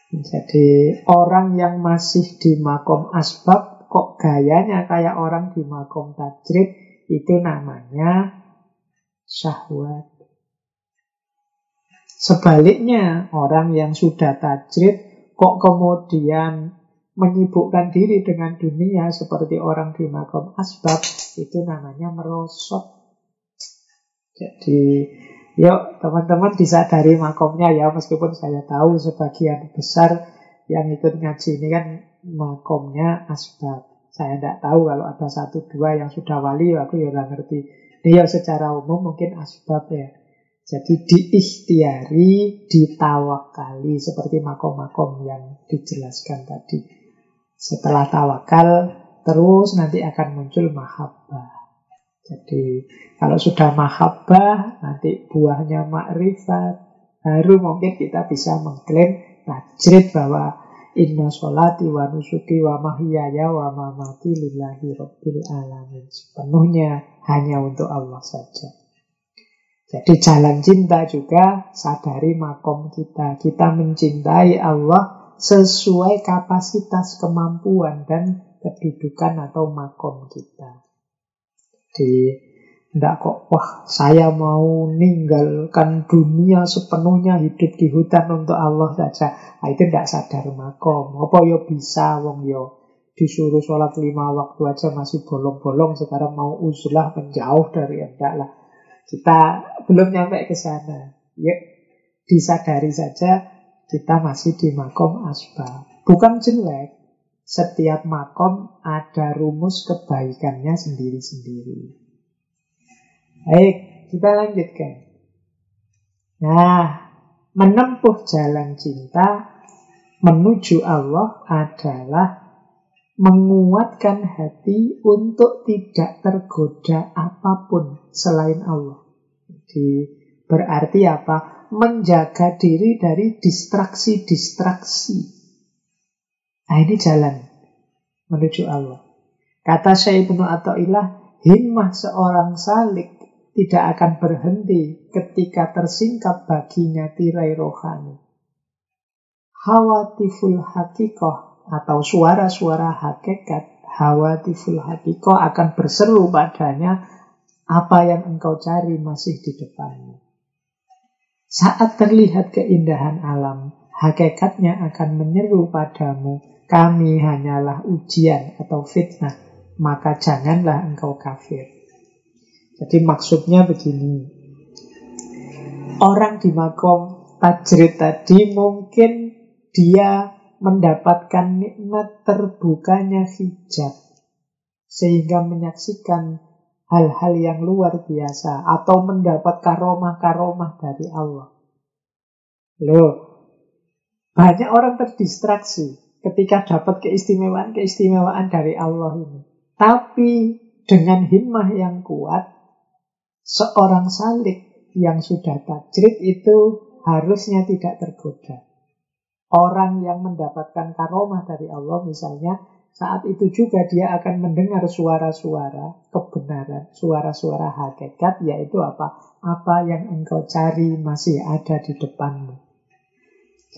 Jadi orang yang masih di makom asbab kok gayanya kayak orang di makom tajrid itu namanya syahwat. Sebaliknya, orang yang sudah tajrid kok kemudian menyibukkan diri dengan dunia seperti orang di makom asbab, itu namanya merosot. Jadi, yuk teman-teman disadari makomnya ya, meskipun saya tahu sebagian besar yang ikut ngaji ini kan makomnya asbab. Saya tidak tahu kalau ada satu dua yang sudah wali, aku ya nggak ngerti. Ini ya secara umum mungkin asbab ya. Jadi diikhtiari, ditawakali seperti makom-makom yang dijelaskan tadi. Setelah tawakal, terus nanti akan muncul mahabbah. Jadi kalau sudah mahabbah, nanti buahnya makrifat. Baru mungkin kita bisa mengklaim tajrid bahwa Inna sholati wa nusuki wa mahyaya wa mamati lillahi rabbil alamin. Sepenuhnya hanya untuk Allah saja. Jadi jalan cinta juga sadari makom kita. Kita mencintai Allah sesuai kapasitas kemampuan dan kedudukan atau makom kita. Jadi tidak kok, wah saya mau ninggalkan dunia sepenuhnya hidup di hutan untuk Allah saja. Nah, itu tidak sadar makom. Apa yo ya bisa wong yo ya disuruh sholat lima waktu aja masih bolong-bolong sekarang mau uzlah menjauh dari endak lah kita belum nyampe ke sana. Yuk, disadari saja kita masih di makom asbab. Bukan jelek. Setiap makom ada rumus kebaikannya sendiri-sendiri. Baik, kita lanjutkan. Nah, menempuh jalan cinta menuju Allah adalah menguatkan hati untuk tidak tergoda apa pun selain Allah. Jadi berarti apa? Menjaga diri dari distraksi-distraksi. Nah ini jalan menuju Allah. Kata Syekh Ibnu Atta'illah, himmah seorang salik tidak akan berhenti ketika tersingkap baginya tirai rohani. Hawatiful hakikoh atau suara-suara hakikat hawatiful hakiko akan berseru padanya apa yang engkau cari masih di depanmu. Saat terlihat keindahan alam, hakikatnya akan menyeru padamu, kami hanyalah ujian atau fitnah, maka janganlah engkau kafir. Jadi maksudnya begini, orang di makom tajrid tadi mungkin dia mendapatkan nikmat terbukanya hijab sehingga menyaksikan hal-hal yang luar biasa atau mendapat karomah-karomah dari Allah. Loh, banyak orang terdistraksi ketika dapat keistimewaan-keistimewaan dari Allah ini. Tapi dengan himmah yang kuat, seorang salik yang sudah tajrid itu harusnya tidak tergoda. Orang yang mendapatkan karomah dari Allah misalnya saat itu juga dia akan mendengar suara-suara kebenaran, suara-suara hakikat, yaitu apa? Apa yang engkau cari masih ada di depanmu.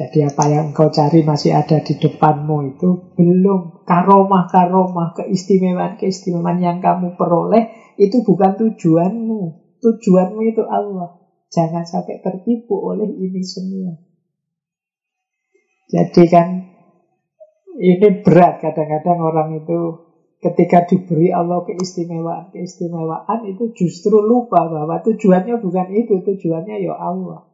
Jadi apa yang engkau cari masih ada di depanmu itu belum karomah-karomah, keistimewaan-keistimewaan yang kamu peroleh itu bukan tujuanmu. Tujuanmu itu Allah. Jangan sampai tertipu oleh ini semua. Jadi kan ini berat kadang-kadang orang itu ketika diberi Allah keistimewaan keistimewaan itu justru lupa bahwa tujuannya bukan itu tujuannya ya Allah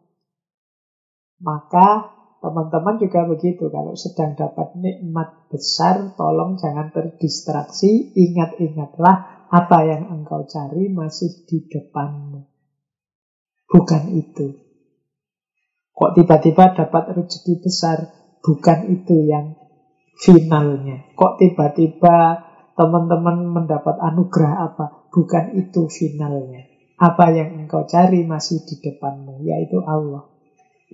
maka teman-teman juga begitu kalau sedang dapat nikmat besar tolong jangan terdistraksi ingat-ingatlah apa yang engkau cari masih di depanmu bukan itu kok tiba-tiba dapat rezeki besar bukan itu yang finalnya. Kok tiba-tiba teman-teman mendapat anugerah apa? Bukan itu finalnya. Apa yang engkau cari masih di depanmu, yaitu Allah.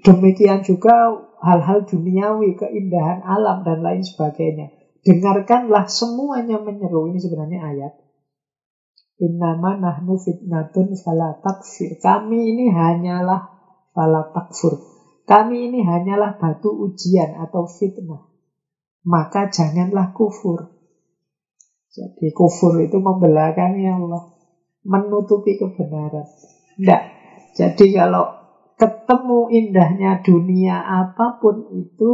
Demikian juga hal-hal duniawi, keindahan alam, dan lain sebagainya. Dengarkanlah semuanya menyeru. Ini sebenarnya ayat. Innama nahnu fitnatun fala takfir. Kami ini hanyalah fala takfur. Kami ini hanyalah batu ujian atau fitnah. Maka janganlah kufur. Jadi kufur itu membelakangi Allah. Menutupi kebenaran. Tidak. Jadi kalau ketemu indahnya dunia apa pun itu,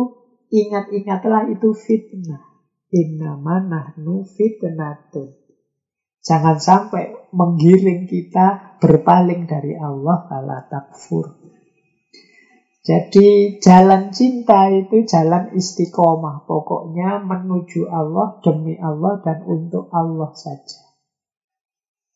ingat-ingatlah itu fitnah. Innama nahnu fitnatun. Jangan sampai menggiring kita berpaling dari Allah ala takfur. Jadi jalan cinta itu jalan istiqomah. Pokoknya menuju Allah, demi Allah, dan untuk Allah saja.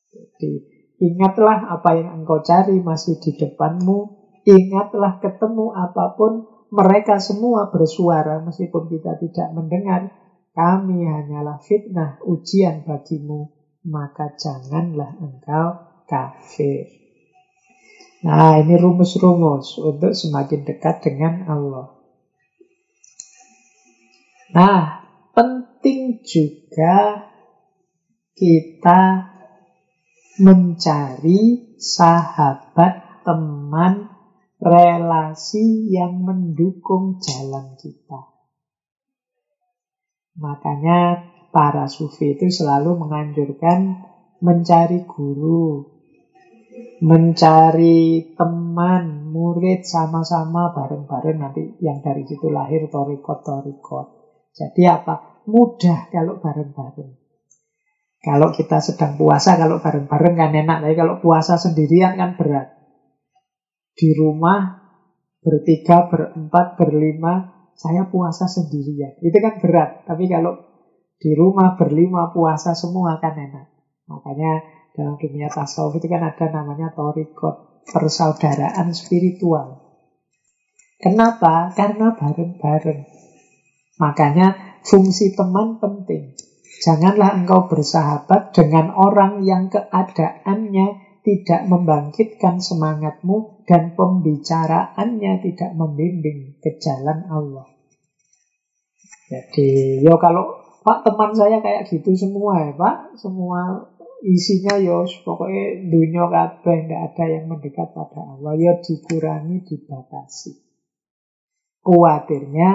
Jadi ingatlah apa yang engkau cari masih di depanmu. Ingatlah ketemu apa pun mereka semua bersuara meskipun kita tidak mendengar. Kami hanyalah fitnah, ujian bagimu, maka janganlah engkau kafir. Nah, ini rumus-rumus untuk semakin dekat dengan Allah. Nah, penting juga kita mencari sahabat, teman, relasi yang mendukung jalan kita. Makanya para sufi itu selalu menganjurkan mencari guru, mencari teman, murid sama-sama bareng-bareng nanti yang dari situ lahir torikot-torikot. Jadi apa? Mudah kalau bareng-bareng. Kalau kita sedang puasa, kalau bareng-bareng kan enak. Tapi kalau puasa sendirian kan berat. Di rumah bertiga, berempat, berlima, saya puasa sendirian. Itu kan berat. Tapi kalau di rumah berlima puasa semua kan enak. Makanya dalam dunia tasawuf itu kan ada namanya torikot, persaudaraan spiritual. Kenapa? Karena bareng-bareng. Makanya fungsi teman penting. Janganlah engkau bersahabat dengan orang yang keadaannya tidak membangkitkan semangatmu dan pembicaraannya tidak membimbing ke jalan Allah. Jadi, yo kalau Pak teman saya kayak gitu semua ya Pak, semua isinya yo pokoknya dunia kabeh tidak ada yang mendekat pada Allah, yo dikurangi, dibatasi. Kuatirnya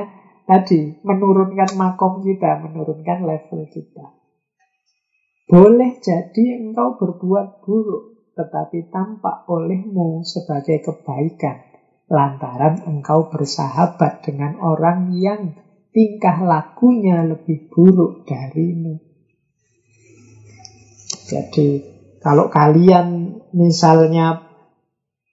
tadi menurunkan makom kita, menurunkan level kita. Boleh jadi engkau berbuat buruk, tetapi tampak olehmu sebagai kebaikan lantaran engkau bersahabat dengan orang yang tingkah lakunya lebih buruk darimu. Jadi kalau kalian misalnya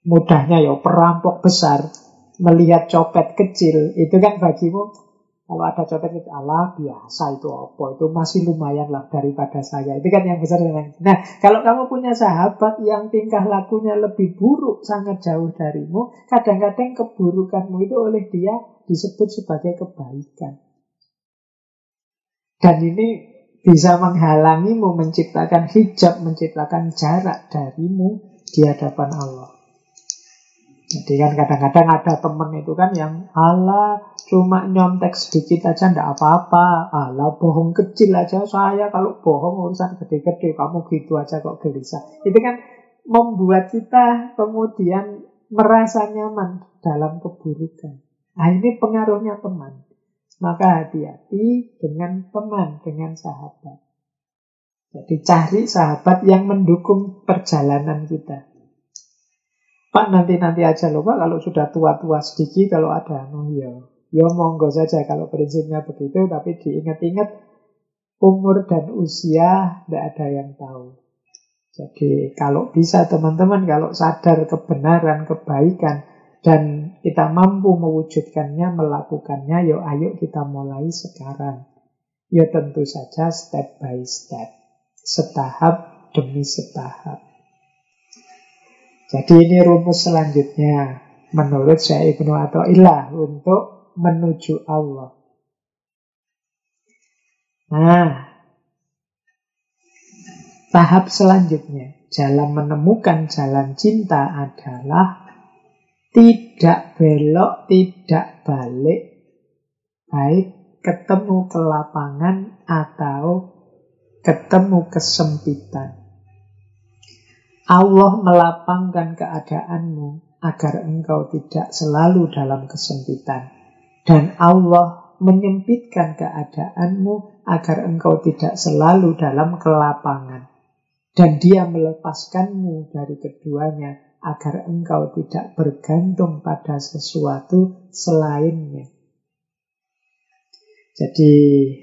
mudahnya ya perampok besar melihat copet kecil itu kan bagimu kalau ada copet itu Allah biasa itu apa? Itu masih lumayan lah daripada saya. Itu kan yang besar. Nah, kalau kamu punya sahabat yang tingkah lakunya lebih buruk, sangat jauh darimu, kadang-kadang keburukanmu itu oleh dia disebut sebagai kebaikan. Dan ini bisa menghalangimu menciptakan hijab, menciptakan jarak darimu di hadapan Allah. Jadi kan kadang-kadang ada temen itu kan yang Allah cuma nyontek sedikit aja ndak apa-apa. Allah bohong kecil aja saya kalau bohong urusan gede-gede kamu gitu aja kok gelisah. Itu kan membuat kita kemudian merasa nyaman dalam keburukan. Nah ini pengaruhnya teman. Maka hati-hati dengan teman, dengan sahabat. Jadi cari sahabat yang mendukung perjalanan kita. Pak nanti-nanti aja loh Pak kalau sudah tua-tua sedikit kalau ada anu ya. Ya monggo saja kalau prinsipnya begitu tapi diingat-ingat umur dan usia tidak ada yang tahu. Jadi kalau bisa teman-teman kalau sadar kebenaran, kebaikan dan kita mampu mewujudkannya, melakukannya, yuk ayo kita mulai sekarang. Ya tentu saja step by step. Setahap demi setahap. Jadi ini rumus selanjutnya menurut saya Ibnu Ilah untuk menuju Allah. Nah, tahap selanjutnya jalan menemukan jalan cinta adalah tidak belok, tidak balik, baik ketemu ke lapangan atau ketemu kesempitan. Allah melapangkan keadaanmu agar engkau tidak selalu dalam kesempitan. Dan Allah menyempitkan keadaanmu agar engkau tidak selalu dalam kelapangan. Dan dia melepaskanmu dari keduanya agar engkau tidak bergantung pada sesuatu selainnya. Jadi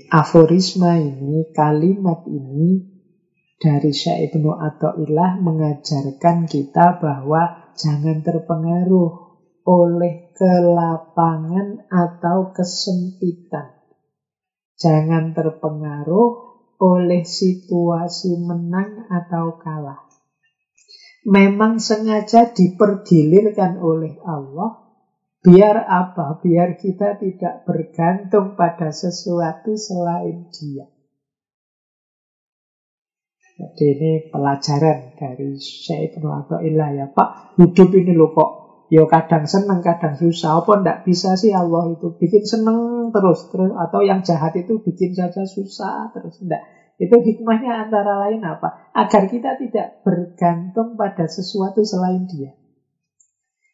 aforisma ini, kalimat ini dari Syekh Ibnu Athaillah mengajarkan kita bahwa jangan terpengaruh oleh kelapangan atau kesempitan. Jangan terpengaruh oleh situasi menang atau kalah. Memang sengaja dipergilirkan oleh Allah Biar apa? Biar kita tidak bergantung pada sesuatu selain dia. Jadi ini pelajaran dari Syekh Ibnu Athaillah ya Pak. Hidup ini loh kok Ya kadang senang, kadang susah. Apa ndak bisa sih Allah itu bikin seneng terus, terus atau yang jahat itu bikin saja susah terus ndak. Itu hikmahnya antara lain apa? Agar kita tidak bergantung pada sesuatu selain Dia.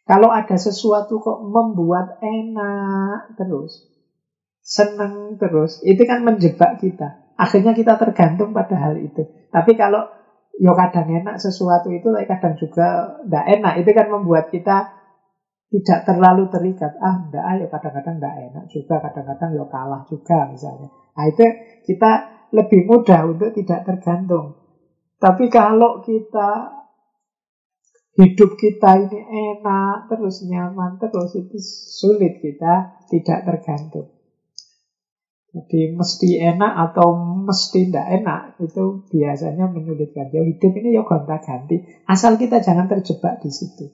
Kalau ada sesuatu kok membuat enak terus, senang terus, itu kan menjebak kita. Akhirnya kita tergantung pada hal itu. Tapi kalau yo kadang enak sesuatu itu, kadang juga tidak enak, itu kan membuat kita tidak terlalu terikat. Ah, enggak, ayo kadang-kadang enggak enak juga, kadang-kadang yo kalah juga misalnya. Nah, itu kita lebih mudah untuk tidak tergantung. Tapi kalau kita hidup kita ini enak terus nyaman terus itu sulit kita tidak tergantung. Jadi mesti enak atau mesti tidak enak itu biasanya menyulitkan. Jauh hidup ini ya gonta ganti. Asal kita jangan terjebak di situ.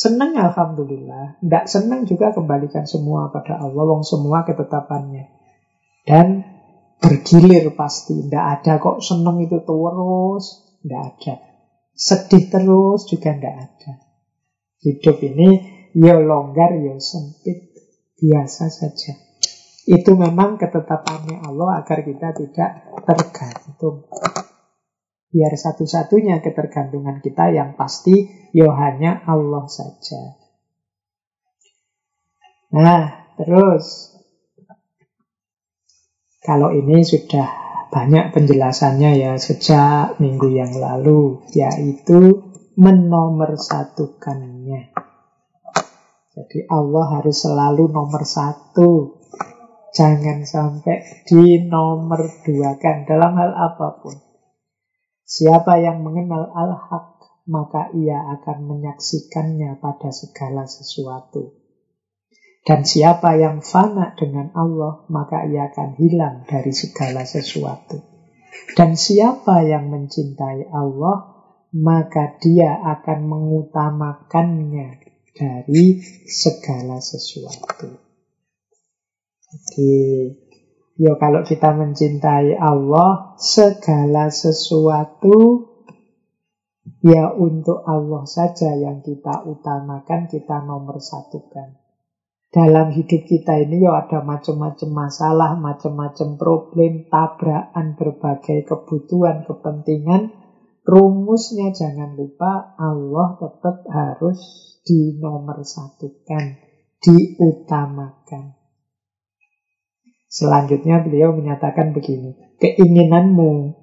Senang alhamdulillah, tidak senang juga kembalikan semua pada Allah, wong semua ketetapannya. Dan bergilir pasti, tidak ada kok senang itu terus, tidak ada. Sedih terus juga tidak ada. Hidup ini ya longgar, ya sempit. Biasa saja. Itu memang ketetapannya Allah agar kita tidak tergantung. Biar satu-satunya ketergantungan kita yang pasti ya hanya Allah saja. Nah, terus kalau ini sudah banyak penjelasannya ya sejak minggu yang lalu, yaitu menomorsatukannya. Jadi Allah harus selalu nomor satu. Jangan sampai di nomor dua kan dalam hal apa pun. Siapa yang mengenal al-haq, maka ia akan menyaksikannya pada segala sesuatu. Dan siapa yang fana dengan Allah, maka ia akan hilang dari segala sesuatu. Dan siapa yang mencintai Allah, maka dia akan mengutamakannya dari segala sesuatu. Jadi, ya kalau kita mencintai Allah, segala sesuatu ya untuk Allah saja yang kita utamakan, kita nomor satukan dalam hidup kita ini ya ada macam-macam masalah, macam-macam problem, tabrakan berbagai kebutuhan, kepentingan. Rumusnya jangan lupa Allah tetap harus dinomorsatukan, diutamakan. Selanjutnya beliau menyatakan begini, keinginanmu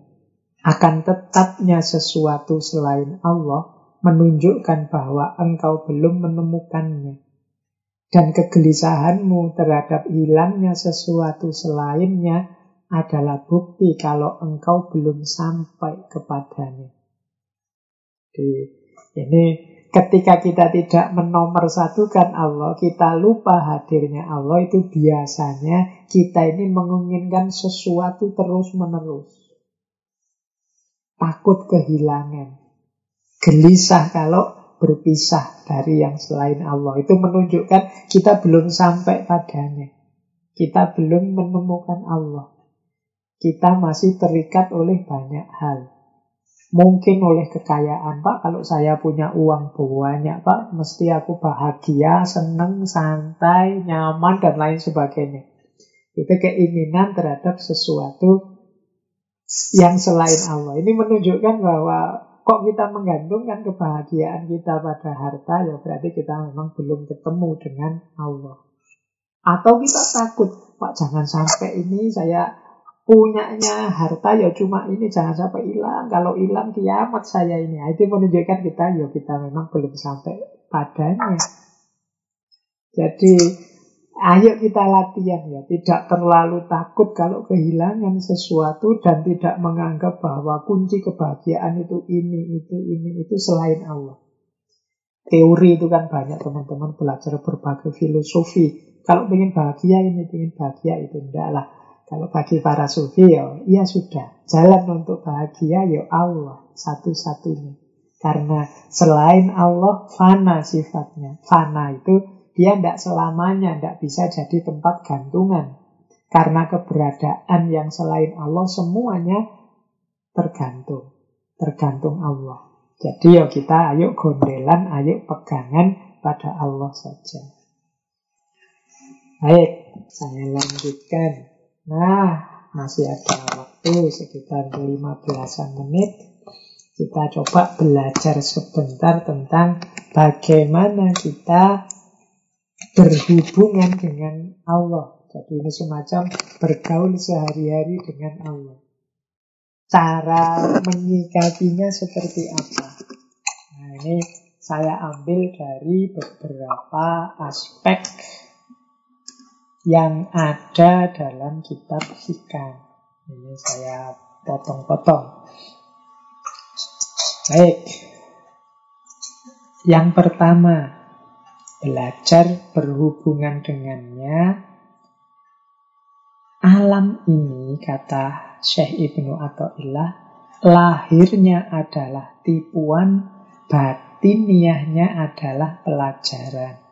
akan tetapnya sesuatu selain Allah menunjukkan bahwa engkau belum menemukannya. Dan kegelisahanmu terhadap hilangnya sesuatu selainnya adalah bukti kalau engkau belum sampai kepadanya. Jadi, ini ketika kita tidak menomorsatukan Allah, kita lupa hadirnya Allah, itu biasanya kita ini menginginkan sesuatu terus-menerus. Takut kehilangan. Gelisah kalau berpisah dari yang selain Allah. Itu menunjukkan kita belum sampai padanya. Kita belum menemukan Allah. Kita masih terikat oleh banyak hal. Mungkin oleh kekayaan, Pak. Kalau saya punya uang banyak, Pak, mesti aku bahagia, senang, santai, nyaman, dan lain sebagainya. Itu keinginan terhadap sesuatu yang selain Allah. Ini menunjukkan bahwa Kok kita menggantungkan kebahagiaan kita pada harta, ya berarti kita memang belum ketemu dengan Allah. Atau kita takut, Pak jangan sampai ini saya punyanya harta ya cuma ini, jangan sampai hilang. Kalau hilang kiamat saya ini. Nah, itu menunjukkan kita, ya kita memang belum sampai padanya. Jadi Ayo kita latihan ya, tidak terlalu takut kalau kehilangan sesuatu dan tidak menganggap bahwa kunci kebahagiaan itu ini, itu, ini, itu selain Allah. Teori itu kan banyak teman-teman belajar berbagai filosofi. Kalau ingin bahagia ini, ingin bahagia itu enggak lah. Kalau bagi para sufi ya, ya sudah. Jalan untuk bahagia ya Allah satu-satunya. Karena selain Allah, fana sifatnya. Fana itu dia tidak selamanya, tidak bisa jadi tempat gantungan. Karena keberadaan yang selain Allah semuanya tergantung. Tergantung Allah. Jadi ya kita ayo gondelan, ayo pegangan pada Allah saja. Baik, saya lanjutkan. Nah, masih ada waktu sekitar 15 menit. Kita coba belajar sebentar tentang bagaimana kita berhubungan dengan Allah. Jadi ini semacam bergaul sehari-hari dengan Allah. Cara menyikapinya seperti apa? Nah ini saya ambil dari beberapa aspek yang ada dalam kitab hikam. Ini saya potong-potong. Baik. Yang pertama, belajar berhubungan dengannya alam ini kata Syekh Ibnu Athaillah lahirnya adalah tipuan batiniahnya adalah pelajaran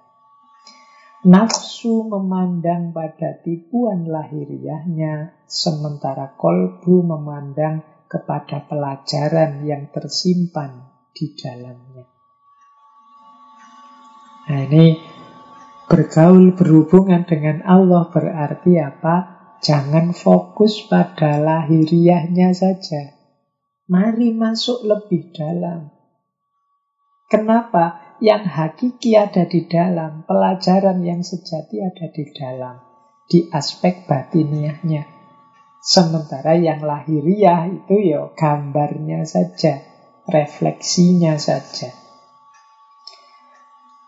nafsu memandang pada tipuan lahiriahnya sementara kolbu memandang kepada pelajaran yang tersimpan di dalamnya Nah ini bergaul berhubungan dengan Allah berarti apa? Jangan fokus pada lahiriahnya saja. Mari masuk lebih dalam. Kenapa? Yang hakiki ada di dalam, pelajaran yang sejati ada di dalam, di aspek batiniahnya. Sementara yang lahiriah itu ya gambarnya saja, refleksinya saja.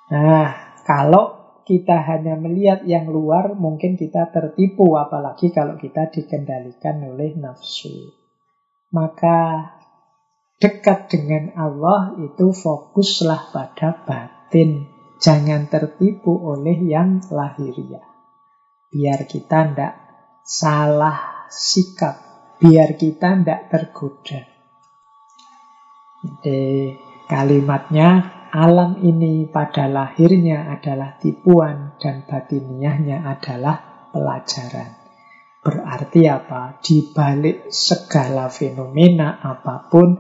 Nah, kalau kita hanya melihat yang luar, mungkin kita tertipu, apalagi kalau kita dikendalikan oleh nafsu. Maka dekat dengan Allah itu fokuslah pada batin. Jangan tertipu oleh yang lahiriah. Biar kita tidak salah sikap. Biar kita tidak tergoda. Jadi kalimatnya alam ini pada lahirnya adalah tipuan dan batiniahnya adalah pelajaran. Berarti apa? Di balik segala fenomena apa pun,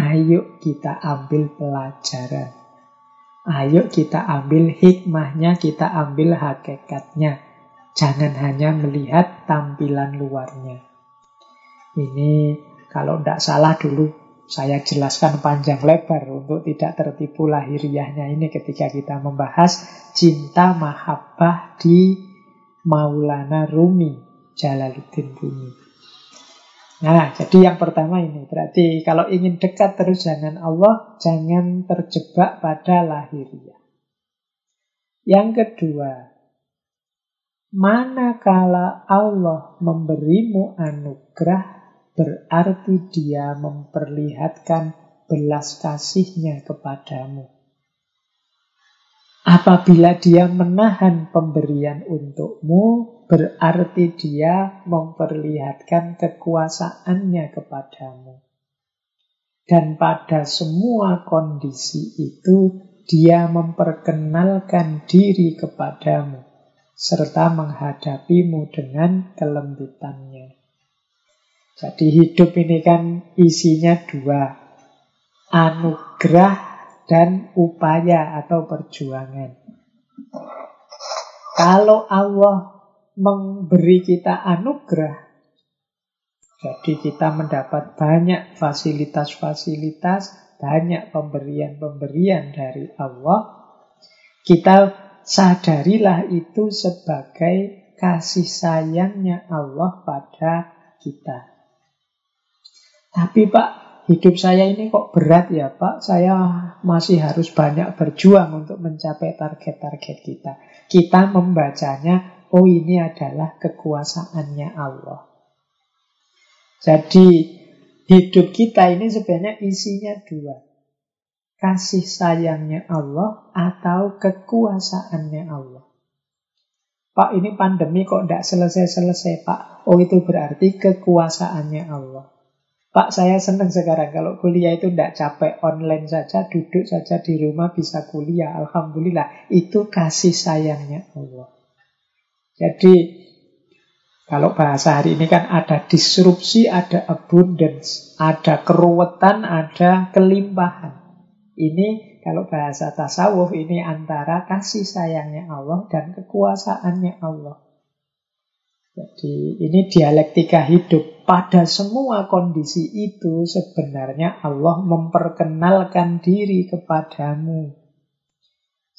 ayo kita ambil pelajaran. Ayo kita ambil hikmahnya, kita ambil hakikatnya. Jangan hanya melihat tampilan luarnya. Ini kalau tidak salah dulu saya jelaskan panjang lebar untuk tidak tertipu lahiriahnya ini ketika kita membahas cinta mahabbah di Maulana Rumi Jalaluddin Rumi. Nah, jadi yang pertama ini berarti kalau ingin dekat terus dengan Allah, jangan terjebak pada lahiriah. Yang kedua, manakala Allah memberimu anugerah berarti dia memperlihatkan belas kasihnya kepadamu. Apabila dia menahan pemberian untukmu, berarti dia memperlihatkan kekuasaannya kepadamu. Dan pada semua kondisi itu, dia memperkenalkan diri kepadamu, serta menghadapimu dengan kelembutannya. Jadi hidup ini kan isinya dua. Anugerah dan upaya atau perjuangan. Kalau Allah memberi kita anugerah, jadi kita mendapat banyak fasilitas-fasilitas, banyak pemberian-pemberian dari Allah, kita sadarilah itu sebagai kasih sayangnya Allah pada kita. Tapi Pak, hidup saya ini kok berat ya Pak. Saya masih harus banyak berjuang untuk mencapai target-target kita. Kita membacanya oh ini adalah kekuasaannya Allah. Jadi hidup kita ini sebenarnya isinya dua. Kasih sayangnya Allah atau kekuasaannya Allah. Pak ini pandemi kok tidak selesai-selesai Pak. Oh itu berarti kekuasaannya Allah. Pak saya senang sekarang kalau kuliah itu tidak capek online saja, duduk saja di rumah bisa kuliah. Alhamdulillah itu kasih sayangnya Allah. Jadi kalau bahasa hari ini kan ada disrupsi, ada abundance, ada keruwetan, ada kelimpahan. Ini kalau bahasa tasawuf ini antara kasih sayangnya Allah dan kekuasaannya Allah. Jadi ini dialektika hidup. Pada semua kondisi itu sebenarnya Allah memperkenalkan diri kepadamu.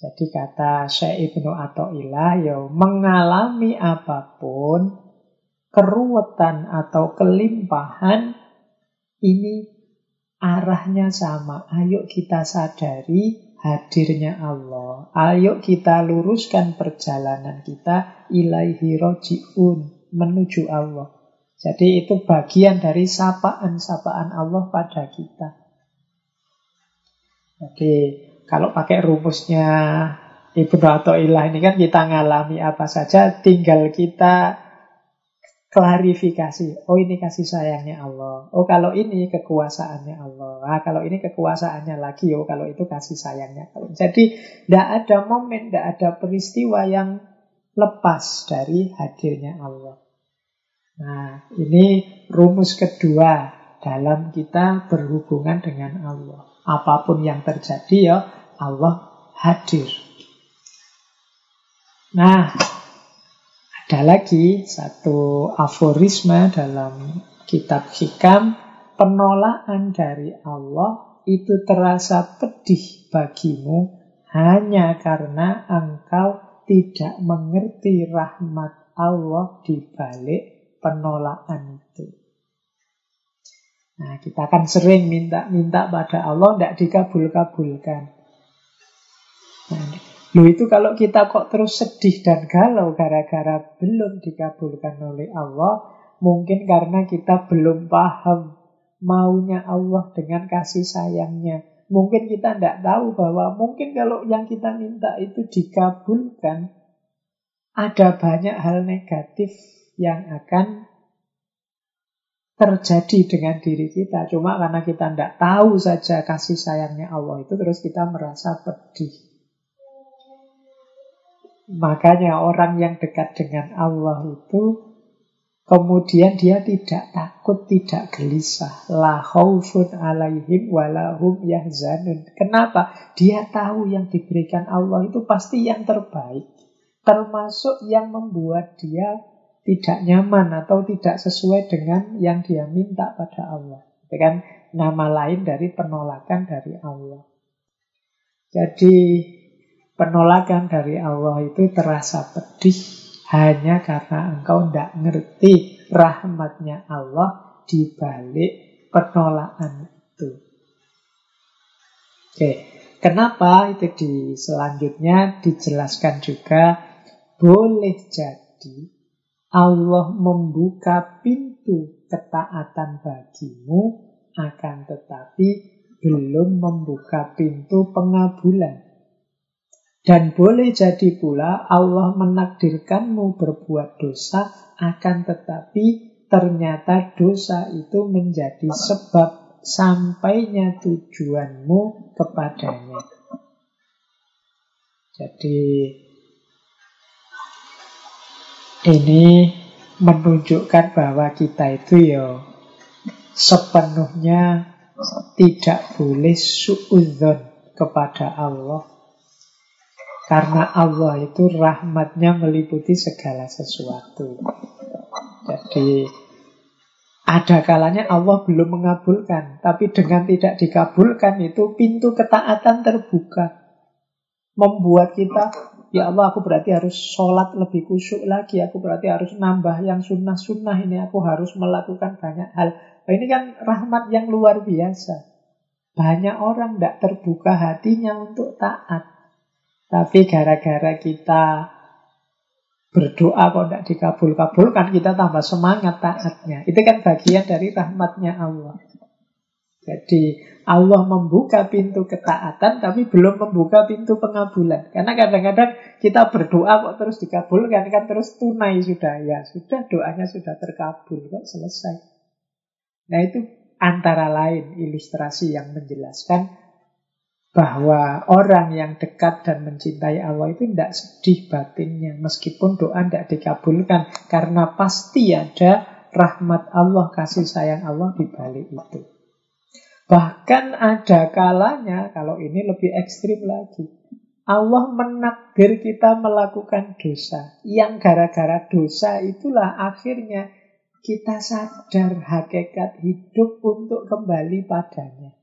Jadi kata Syekh Ibnu Atta'illah, ya mengalami apa pun keruwetan atau kelimpahan ini arahnya sama. Ayo kita sadari hadirnya Allah. Ayo kita luruskan perjalanan kita ilaihi roji'un menuju Allah. Jadi itu bagian dari sapaan-sapaan Allah pada kita. Jadi kalau pakai rumusnya Ibnu Atta'illah ini kan kita ngalami apa saja, tinggal kita klarifikasi. Oh ini kasih sayangnya Allah. Oh kalau ini kekuasaannya Allah. Ah, kalau ini kekuasaannya lagi. Oh kalau itu kasih sayangnya Allah. Jadi tidak ada momen, tidak ada peristiwa yang lepas dari hadirnya Allah. Nah ini rumus kedua dalam kita berhubungan dengan Allah. Apa pun yang terjadi ya Allah hadir. Nah, ada lagi satu aforisme dalam kitab hikam, penolakan dari Allah itu terasa pedih bagimu hanya karena engkau tidak mengerti rahmat Allah di balik penolakan itu. Nah, kita kan sering minta-minta pada Allah, tidak dikabul-kabulkan. Nah, Loh itu kalau kita kok terus sedih dan galau gara-gara belum dikabulkan oleh Allah, mungkin karena kita belum paham maunya Allah dengan kasih sayangnya. Mungkin kita tidak tahu bahwa mungkin kalau yang kita minta itu dikabulkan, ada banyak hal negatif yang akan terjadi dengan diri kita. Cuma karena kita tidak tahu saja kasih sayangnya Allah itu, terus kita merasa pedih. Makanya orang yang dekat dengan Allah itu kemudian dia tidak takut, tidak gelisah. La khaufun alaihim walahum yahzanun. Kenapa? Dia tahu yang diberikan Allah itu pasti yang terbaik. Termasuk yang membuat dia tidak nyaman atau tidak sesuai dengan yang dia minta pada Allah. Itu kan nama lain dari penolakan dari Allah. Jadi penolakan dari Allah itu terasa pedih hanya karena engkau tidak ngerti rahmatnya Allah di balik penolakan itu. Oke, kenapa itu di selanjutnya dijelaskan juga boleh jadi Allah membuka pintu ketaatan bagimu akan tetapi belum membuka pintu pengabulan. Dan boleh jadi pula Allah menakdirkanmu berbuat dosa, akan tetapi ternyata dosa itu menjadi sebab sampainya tujuanmu kepadanya. Jadi ini menunjukkan bahwa kita itu ya sepenuhnya tidak boleh suudzon kepada Allah karena Allah itu rahmatnya meliputi segala sesuatu. Jadi ada kalanya Allah belum mengabulkan, tapi dengan tidak dikabulkan itu pintu ketaatan terbuka. Membuat kita, ya Allah aku berarti harus sholat lebih khusyuk lagi, aku berarti harus nambah yang sunnah-sunnah ini, aku harus melakukan banyak hal. Nah, ini kan rahmat yang luar biasa. Banyak orang tidak terbuka hatinya untuk taat. Tapi gara-gara kita Berdoa kok tidak dikabul-kabulkan, kita tambah semangat taatnya. Itu kan bagian dari rahmatnya Allah. Jadi Allah membuka pintu ketaatan tapi belum membuka pintu pengabulan. Karena kadang-kadang kita berdoa kok terus dikabulkan kan terus tunai sudah ya sudah doanya sudah terkabul kok selesai. Nah itu antara lain ilustrasi yang menjelaskan bahwa orang yang dekat dan mencintai Allah itu tidak sedih batinnya meskipun doa tidak dikabulkan karena pasti ada rahmat Allah kasih sayang Allah di balik itu. Bahkan ada kalanya, kalau ini lebih ekstrim lagi, Allah menakdir kita melakukan dosa. Yang gara-gara dosa itulah akhirnya kita sadar hakikat hidup untuk kembali padanya.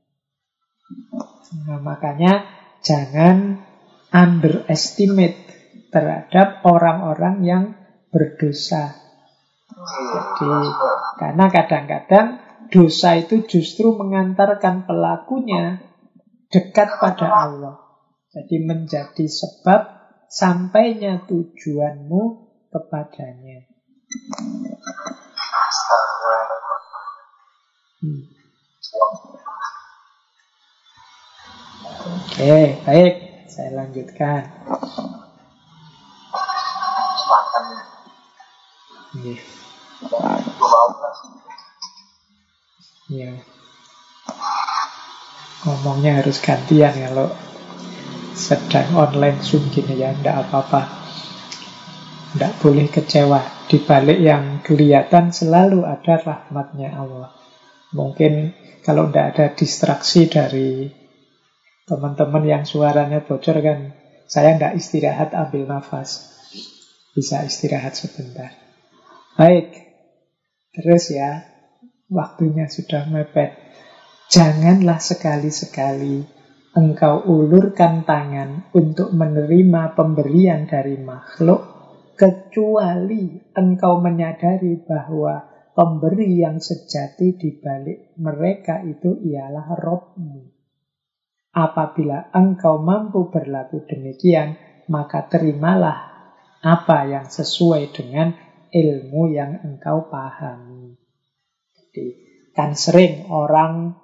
Nah, makanya jangan underestimate terhadap orang-orang yang berdosa. Jadi, karena kadang-kadang dosa itu justru mengantarkan pelakunya dekat pada Allah. Jadi menjadi sebab sampainya tujuanmu kepadanya. Hmm. Oke, baik. Saya lanjutkan. Yeah. Ya. Ngomongnya harus gantian kalau sedang online Zoom gini ya, tidak apa-apa. Tidak boleh kecewa. Di balik yang kelihatan selalu ada rahmatnya Allah. Mungkin kalau tidak ada distraksi dari teman-teman yang suaranya bocor kan, saya tidak istirahat ambil nafas. Bisa istirahat sebentar. Baik, terus ya, Waktunya sudah mepet. Janganlah sekali-sekali engkau ulurkan tangan untuk menerima pemberian dari makhluk, kecuali engkau menyadari bahwa pemberi yang sejati di balik mereka itu ialah Robmu. Apabila engkau mampu berlaku demikian, maka terimalah apa yang sesuai dengan ilmu yang engkau pahami. Jadi kan sering orang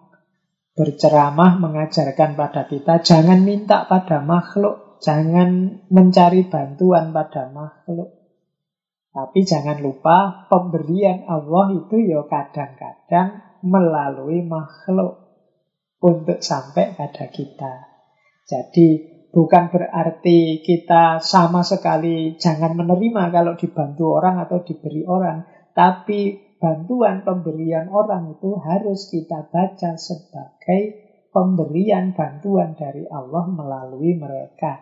berceramah mengajarkan pada kita jangan minta pada makhluk, jangan mencari bantuan pada makhluk. Tapi jangan lupa pemberian Allah itu ya kadang-kadang melalui makhluk untuk sampai pada kita. Jadi bukan berarti kita sama sekali jangan menerima kalau dibantu orang atau diberi orang, tapi bantuan pemberian orang itu harus kita baca sebagai pemberian bantuan dari Allah melalui mereka.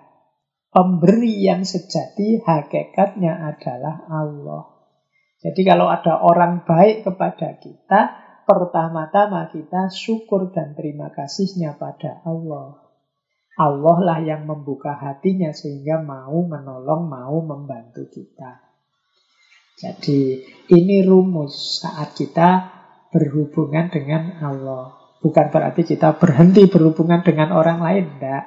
Pemberi yang sejati hakikatnya adalah Allah. Jadi kalau ada orang baik kepada kita, pertama-tama kita syukur dan terima kasihnya pada Allah. Allah lah yang membuka hatinya sehingga mau menolong, mau membantu kita. Jadi ini rumus saat kita berhubungan dengan Allah. Bukan berarti kita berhenti berhubungan dengan orang lain, enggak.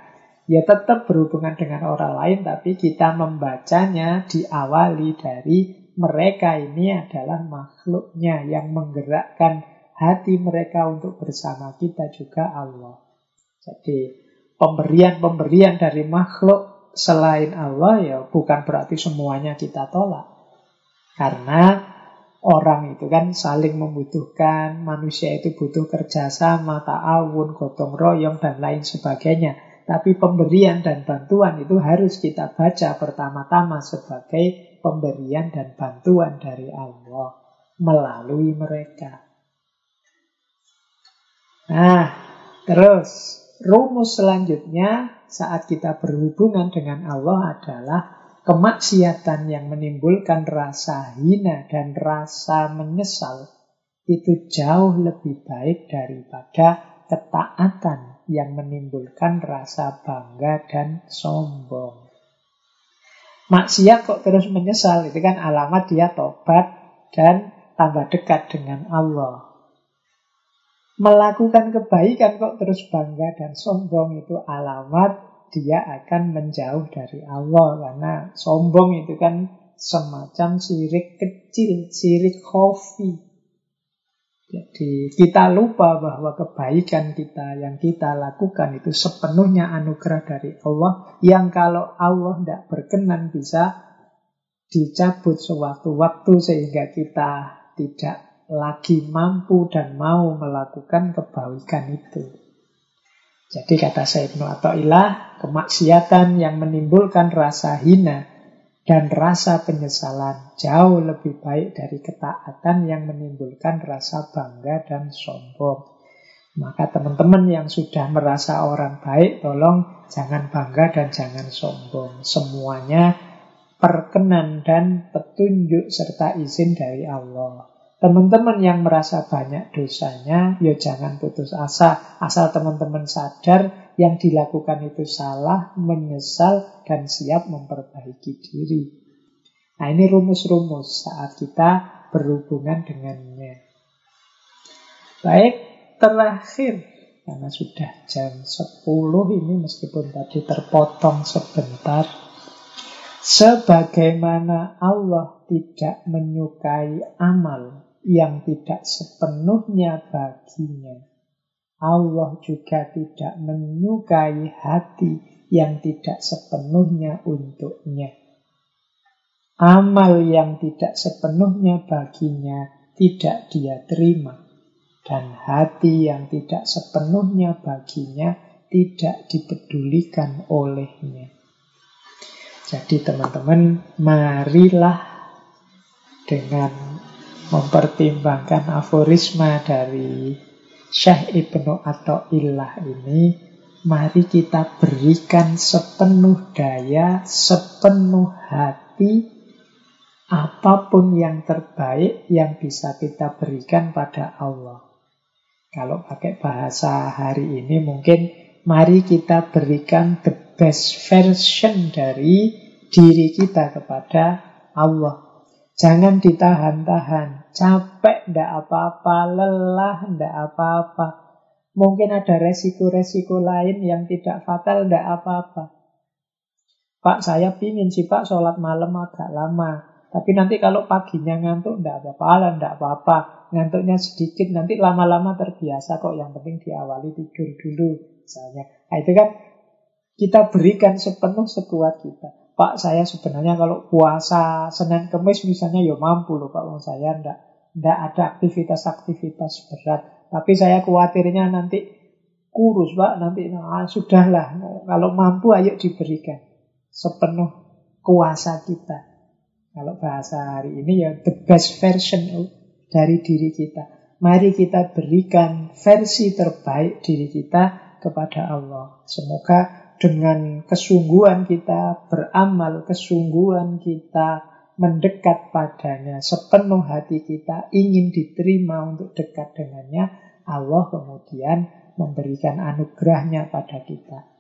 Ya tetap berhubungan dengan orang lain, tapi kita membacanya diawali dari mereka ini adalah makhluknya yang menggerakkan hati mereka untuk bersama kita juga Allah. Jadi pemberian-pemberian dari makhluk selain Allah ya bukan berarti semuanya kita tolak. Karena orang itu kan saling membutuhkan, manusia itu butuh kerjasama, ta'awun, gotong royong, dan lain sebagainya. Tapi pemberian dan bantuan itu harus kita baca pertama-tama sebagai pemberian dan bantuan dari Allah melalui mereka. Nah, terus rumus selanjutnya saat kita berhubungan dengan Allah adalah kemaksiatan yang menimbulkan rasa hina dan rasa menyesal itu jauh lebih baik daripada ketaatan yang menimbulkan rasa bangga dan sombong. Maksiat kok terus menyesal, itu kan alamat dia tobat dan tambah dekat dengan Allah. Melakukan kebaikan kok terus bangga dan sombong itu alamat dia akan menjauh dari Allah karena sombong itu kan semacam sirik kecil, sirik kofi. Jadi kita lupa bahwa kebaikan kita yang kita lakukan itu sepenuhnya anugerah dari Allah yang kalau Allah tidak berkenan bisa dicabut sewaktu-waktu sehingga kita tidak lagi mampu dan mau melakukan kebaikan itu. Jadi kata Sayyidina Atta'illah, kemaksiatan yang menimbulkan rasa hina dan rasa penyesalan jauh lebih baik dari ketaatan yang menimbulkan rasa bangga dan sombong. Maka teman-teman yang sudah merasa orang baik, tolong jangan bangga dan jangan sombong. Semuanya perkenan dan petunjuk serta izin dari Allah. Teman-teman yang merasa banyak dosanya, ya jangan putus asa. Asal teman-teman sadar yang dilakukan itu salah, menyesal, dan siap memperbaiki diri. Nah ini rumus-rumus saat kita berhubungan dengannya. Baik, terakhir. Karena sudah jam 10 ini meskipun tadi terpotong sebentar. Sebagaimana Allah tidak menyukai amal yang tidak sepenuhnya baginya Allah juga tidak menyukai hati yang tidak sepenuhnya untuknya. Amal yang tidak sepenuhnya baginya tidak dia terima. Dan hati yang tidak sepenuhnya baginya tidak dipedulikan olehnya. Jadi teman-teman, marilah dengan mempertimbangkan aforisma dari Syekh Ibnu Atta'illah ini mari kita berikan sepenuh daya, sepenuh hati apa pun yang terbaik yang bisa kita berikan pada Allah. Kalau pakai bahasa hari ini mungkin mari kita berikan the best version dari diri kita kepada Allah. Jangan ditahan-tahan. Capek ndak apa-apa, lelah ndak apa-apa. Mungkin ada resiko-resiko lain yang tidak fatal ndak apa-apa. Pak saya pingin sih Pak sholat malam agak lama. Tapi nanti kalau paginya ngantuk ndak apa-apa, ndak apa-apa. Ngantuknya sedikit, nanti lama-lama terbiasa kok. Yang penting diawali tidur dulu misalnya. Nah itu kan kita berikan sepenuh sekuat kita. Pak saya sebenarnya kalau puasa Senin Kemis misalnya ya mampu loh Pak Wong saya ndak ndak ada aktivitas-aktivitas berat. Tapi saya khawatirnya nanti kurus Pak nanti nah, sudahlah kalau mampu ayo diberikan sepenuh kuasa kita. Kalau bahasa hari ini ya the best version dari diri kita. Mari kita berikan versi terbaik diri kita kepada Allah. Semoga dengan kesungguhan kita beramal, kesungguhan kita mendekat padanya, sepenuh hati kita ingin diterima untuk dekat dengannya, Allah kemudian memberikan anugerahnya pada kita.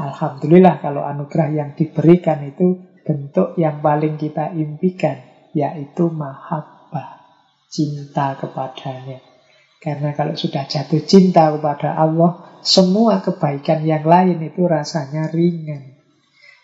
Alhamdulillah kalau anugerah yang diberikan itu bentuk yang paling kita impikan, yaitu mahabbah, cinta kepadanya. Karena kalau sudah jatuh cinta kepada Allah, semua kebaikan yang lain itu rasanya ringan.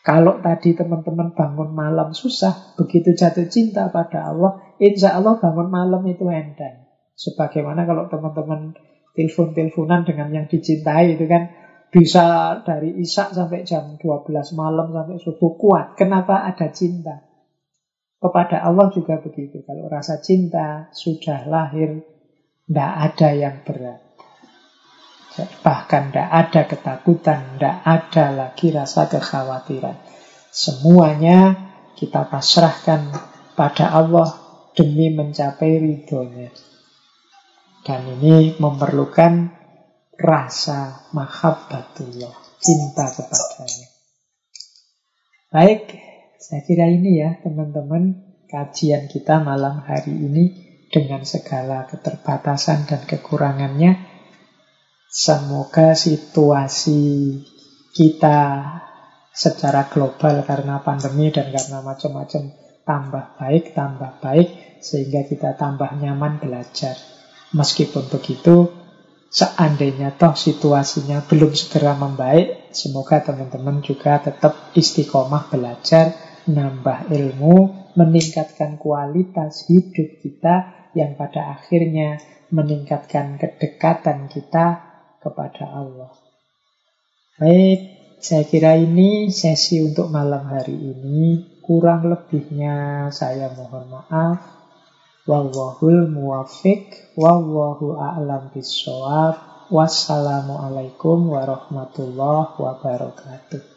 Kalau tadi teman-teman bangun malam susah, begitu jatuh cinta pada Allah, insya Allah bangun malam itu enteng. Sebagaimana kalau teman-teman telepon-teleponan dengan yang dicintai itu kan bisa dari isak sampai jam 12 malam sampai subuh kuat. Kenapa ada cinta? Kepada Allah juga begitu. Kalau rasa cinta sudah lahir, tidak ada yang berat. Bahkan tidak ada ketakutan, tidak ada lagi rasa kekhawatiran. Semuanya kita pasrahkan pada Allah demi mencapai ridhonya. Dan ini memerlukan rasa mahabbatullah, cinta kepadanya. Baik, saya kira ini ya teman-teman kajian kita malam hari ini dengan segala keterbatasan dan kekurangannya. Semoga situasi kita secara global karena pandemi dan karena macam-macam tambah baik, tambah baik, sehingga kita tambah nyaman belajar. Meskipun begitu, seandainya toh situasinya belum segera membaik, semoga teman-teman juga tetap istiqomah belajar, nambah ilmu, meningkatkan kualitas hidup kita yang pada akhirnya meningkatkan kedekatan kita kepada Allah. Baik, saya kira ini sesi untuk malam hari ini. Kurang lebihnya saya mohon maaf. Wallahul muwafiq, wallahu a'lam bishawab. Wassalamualaikum warahmatullahi wabarakatuh.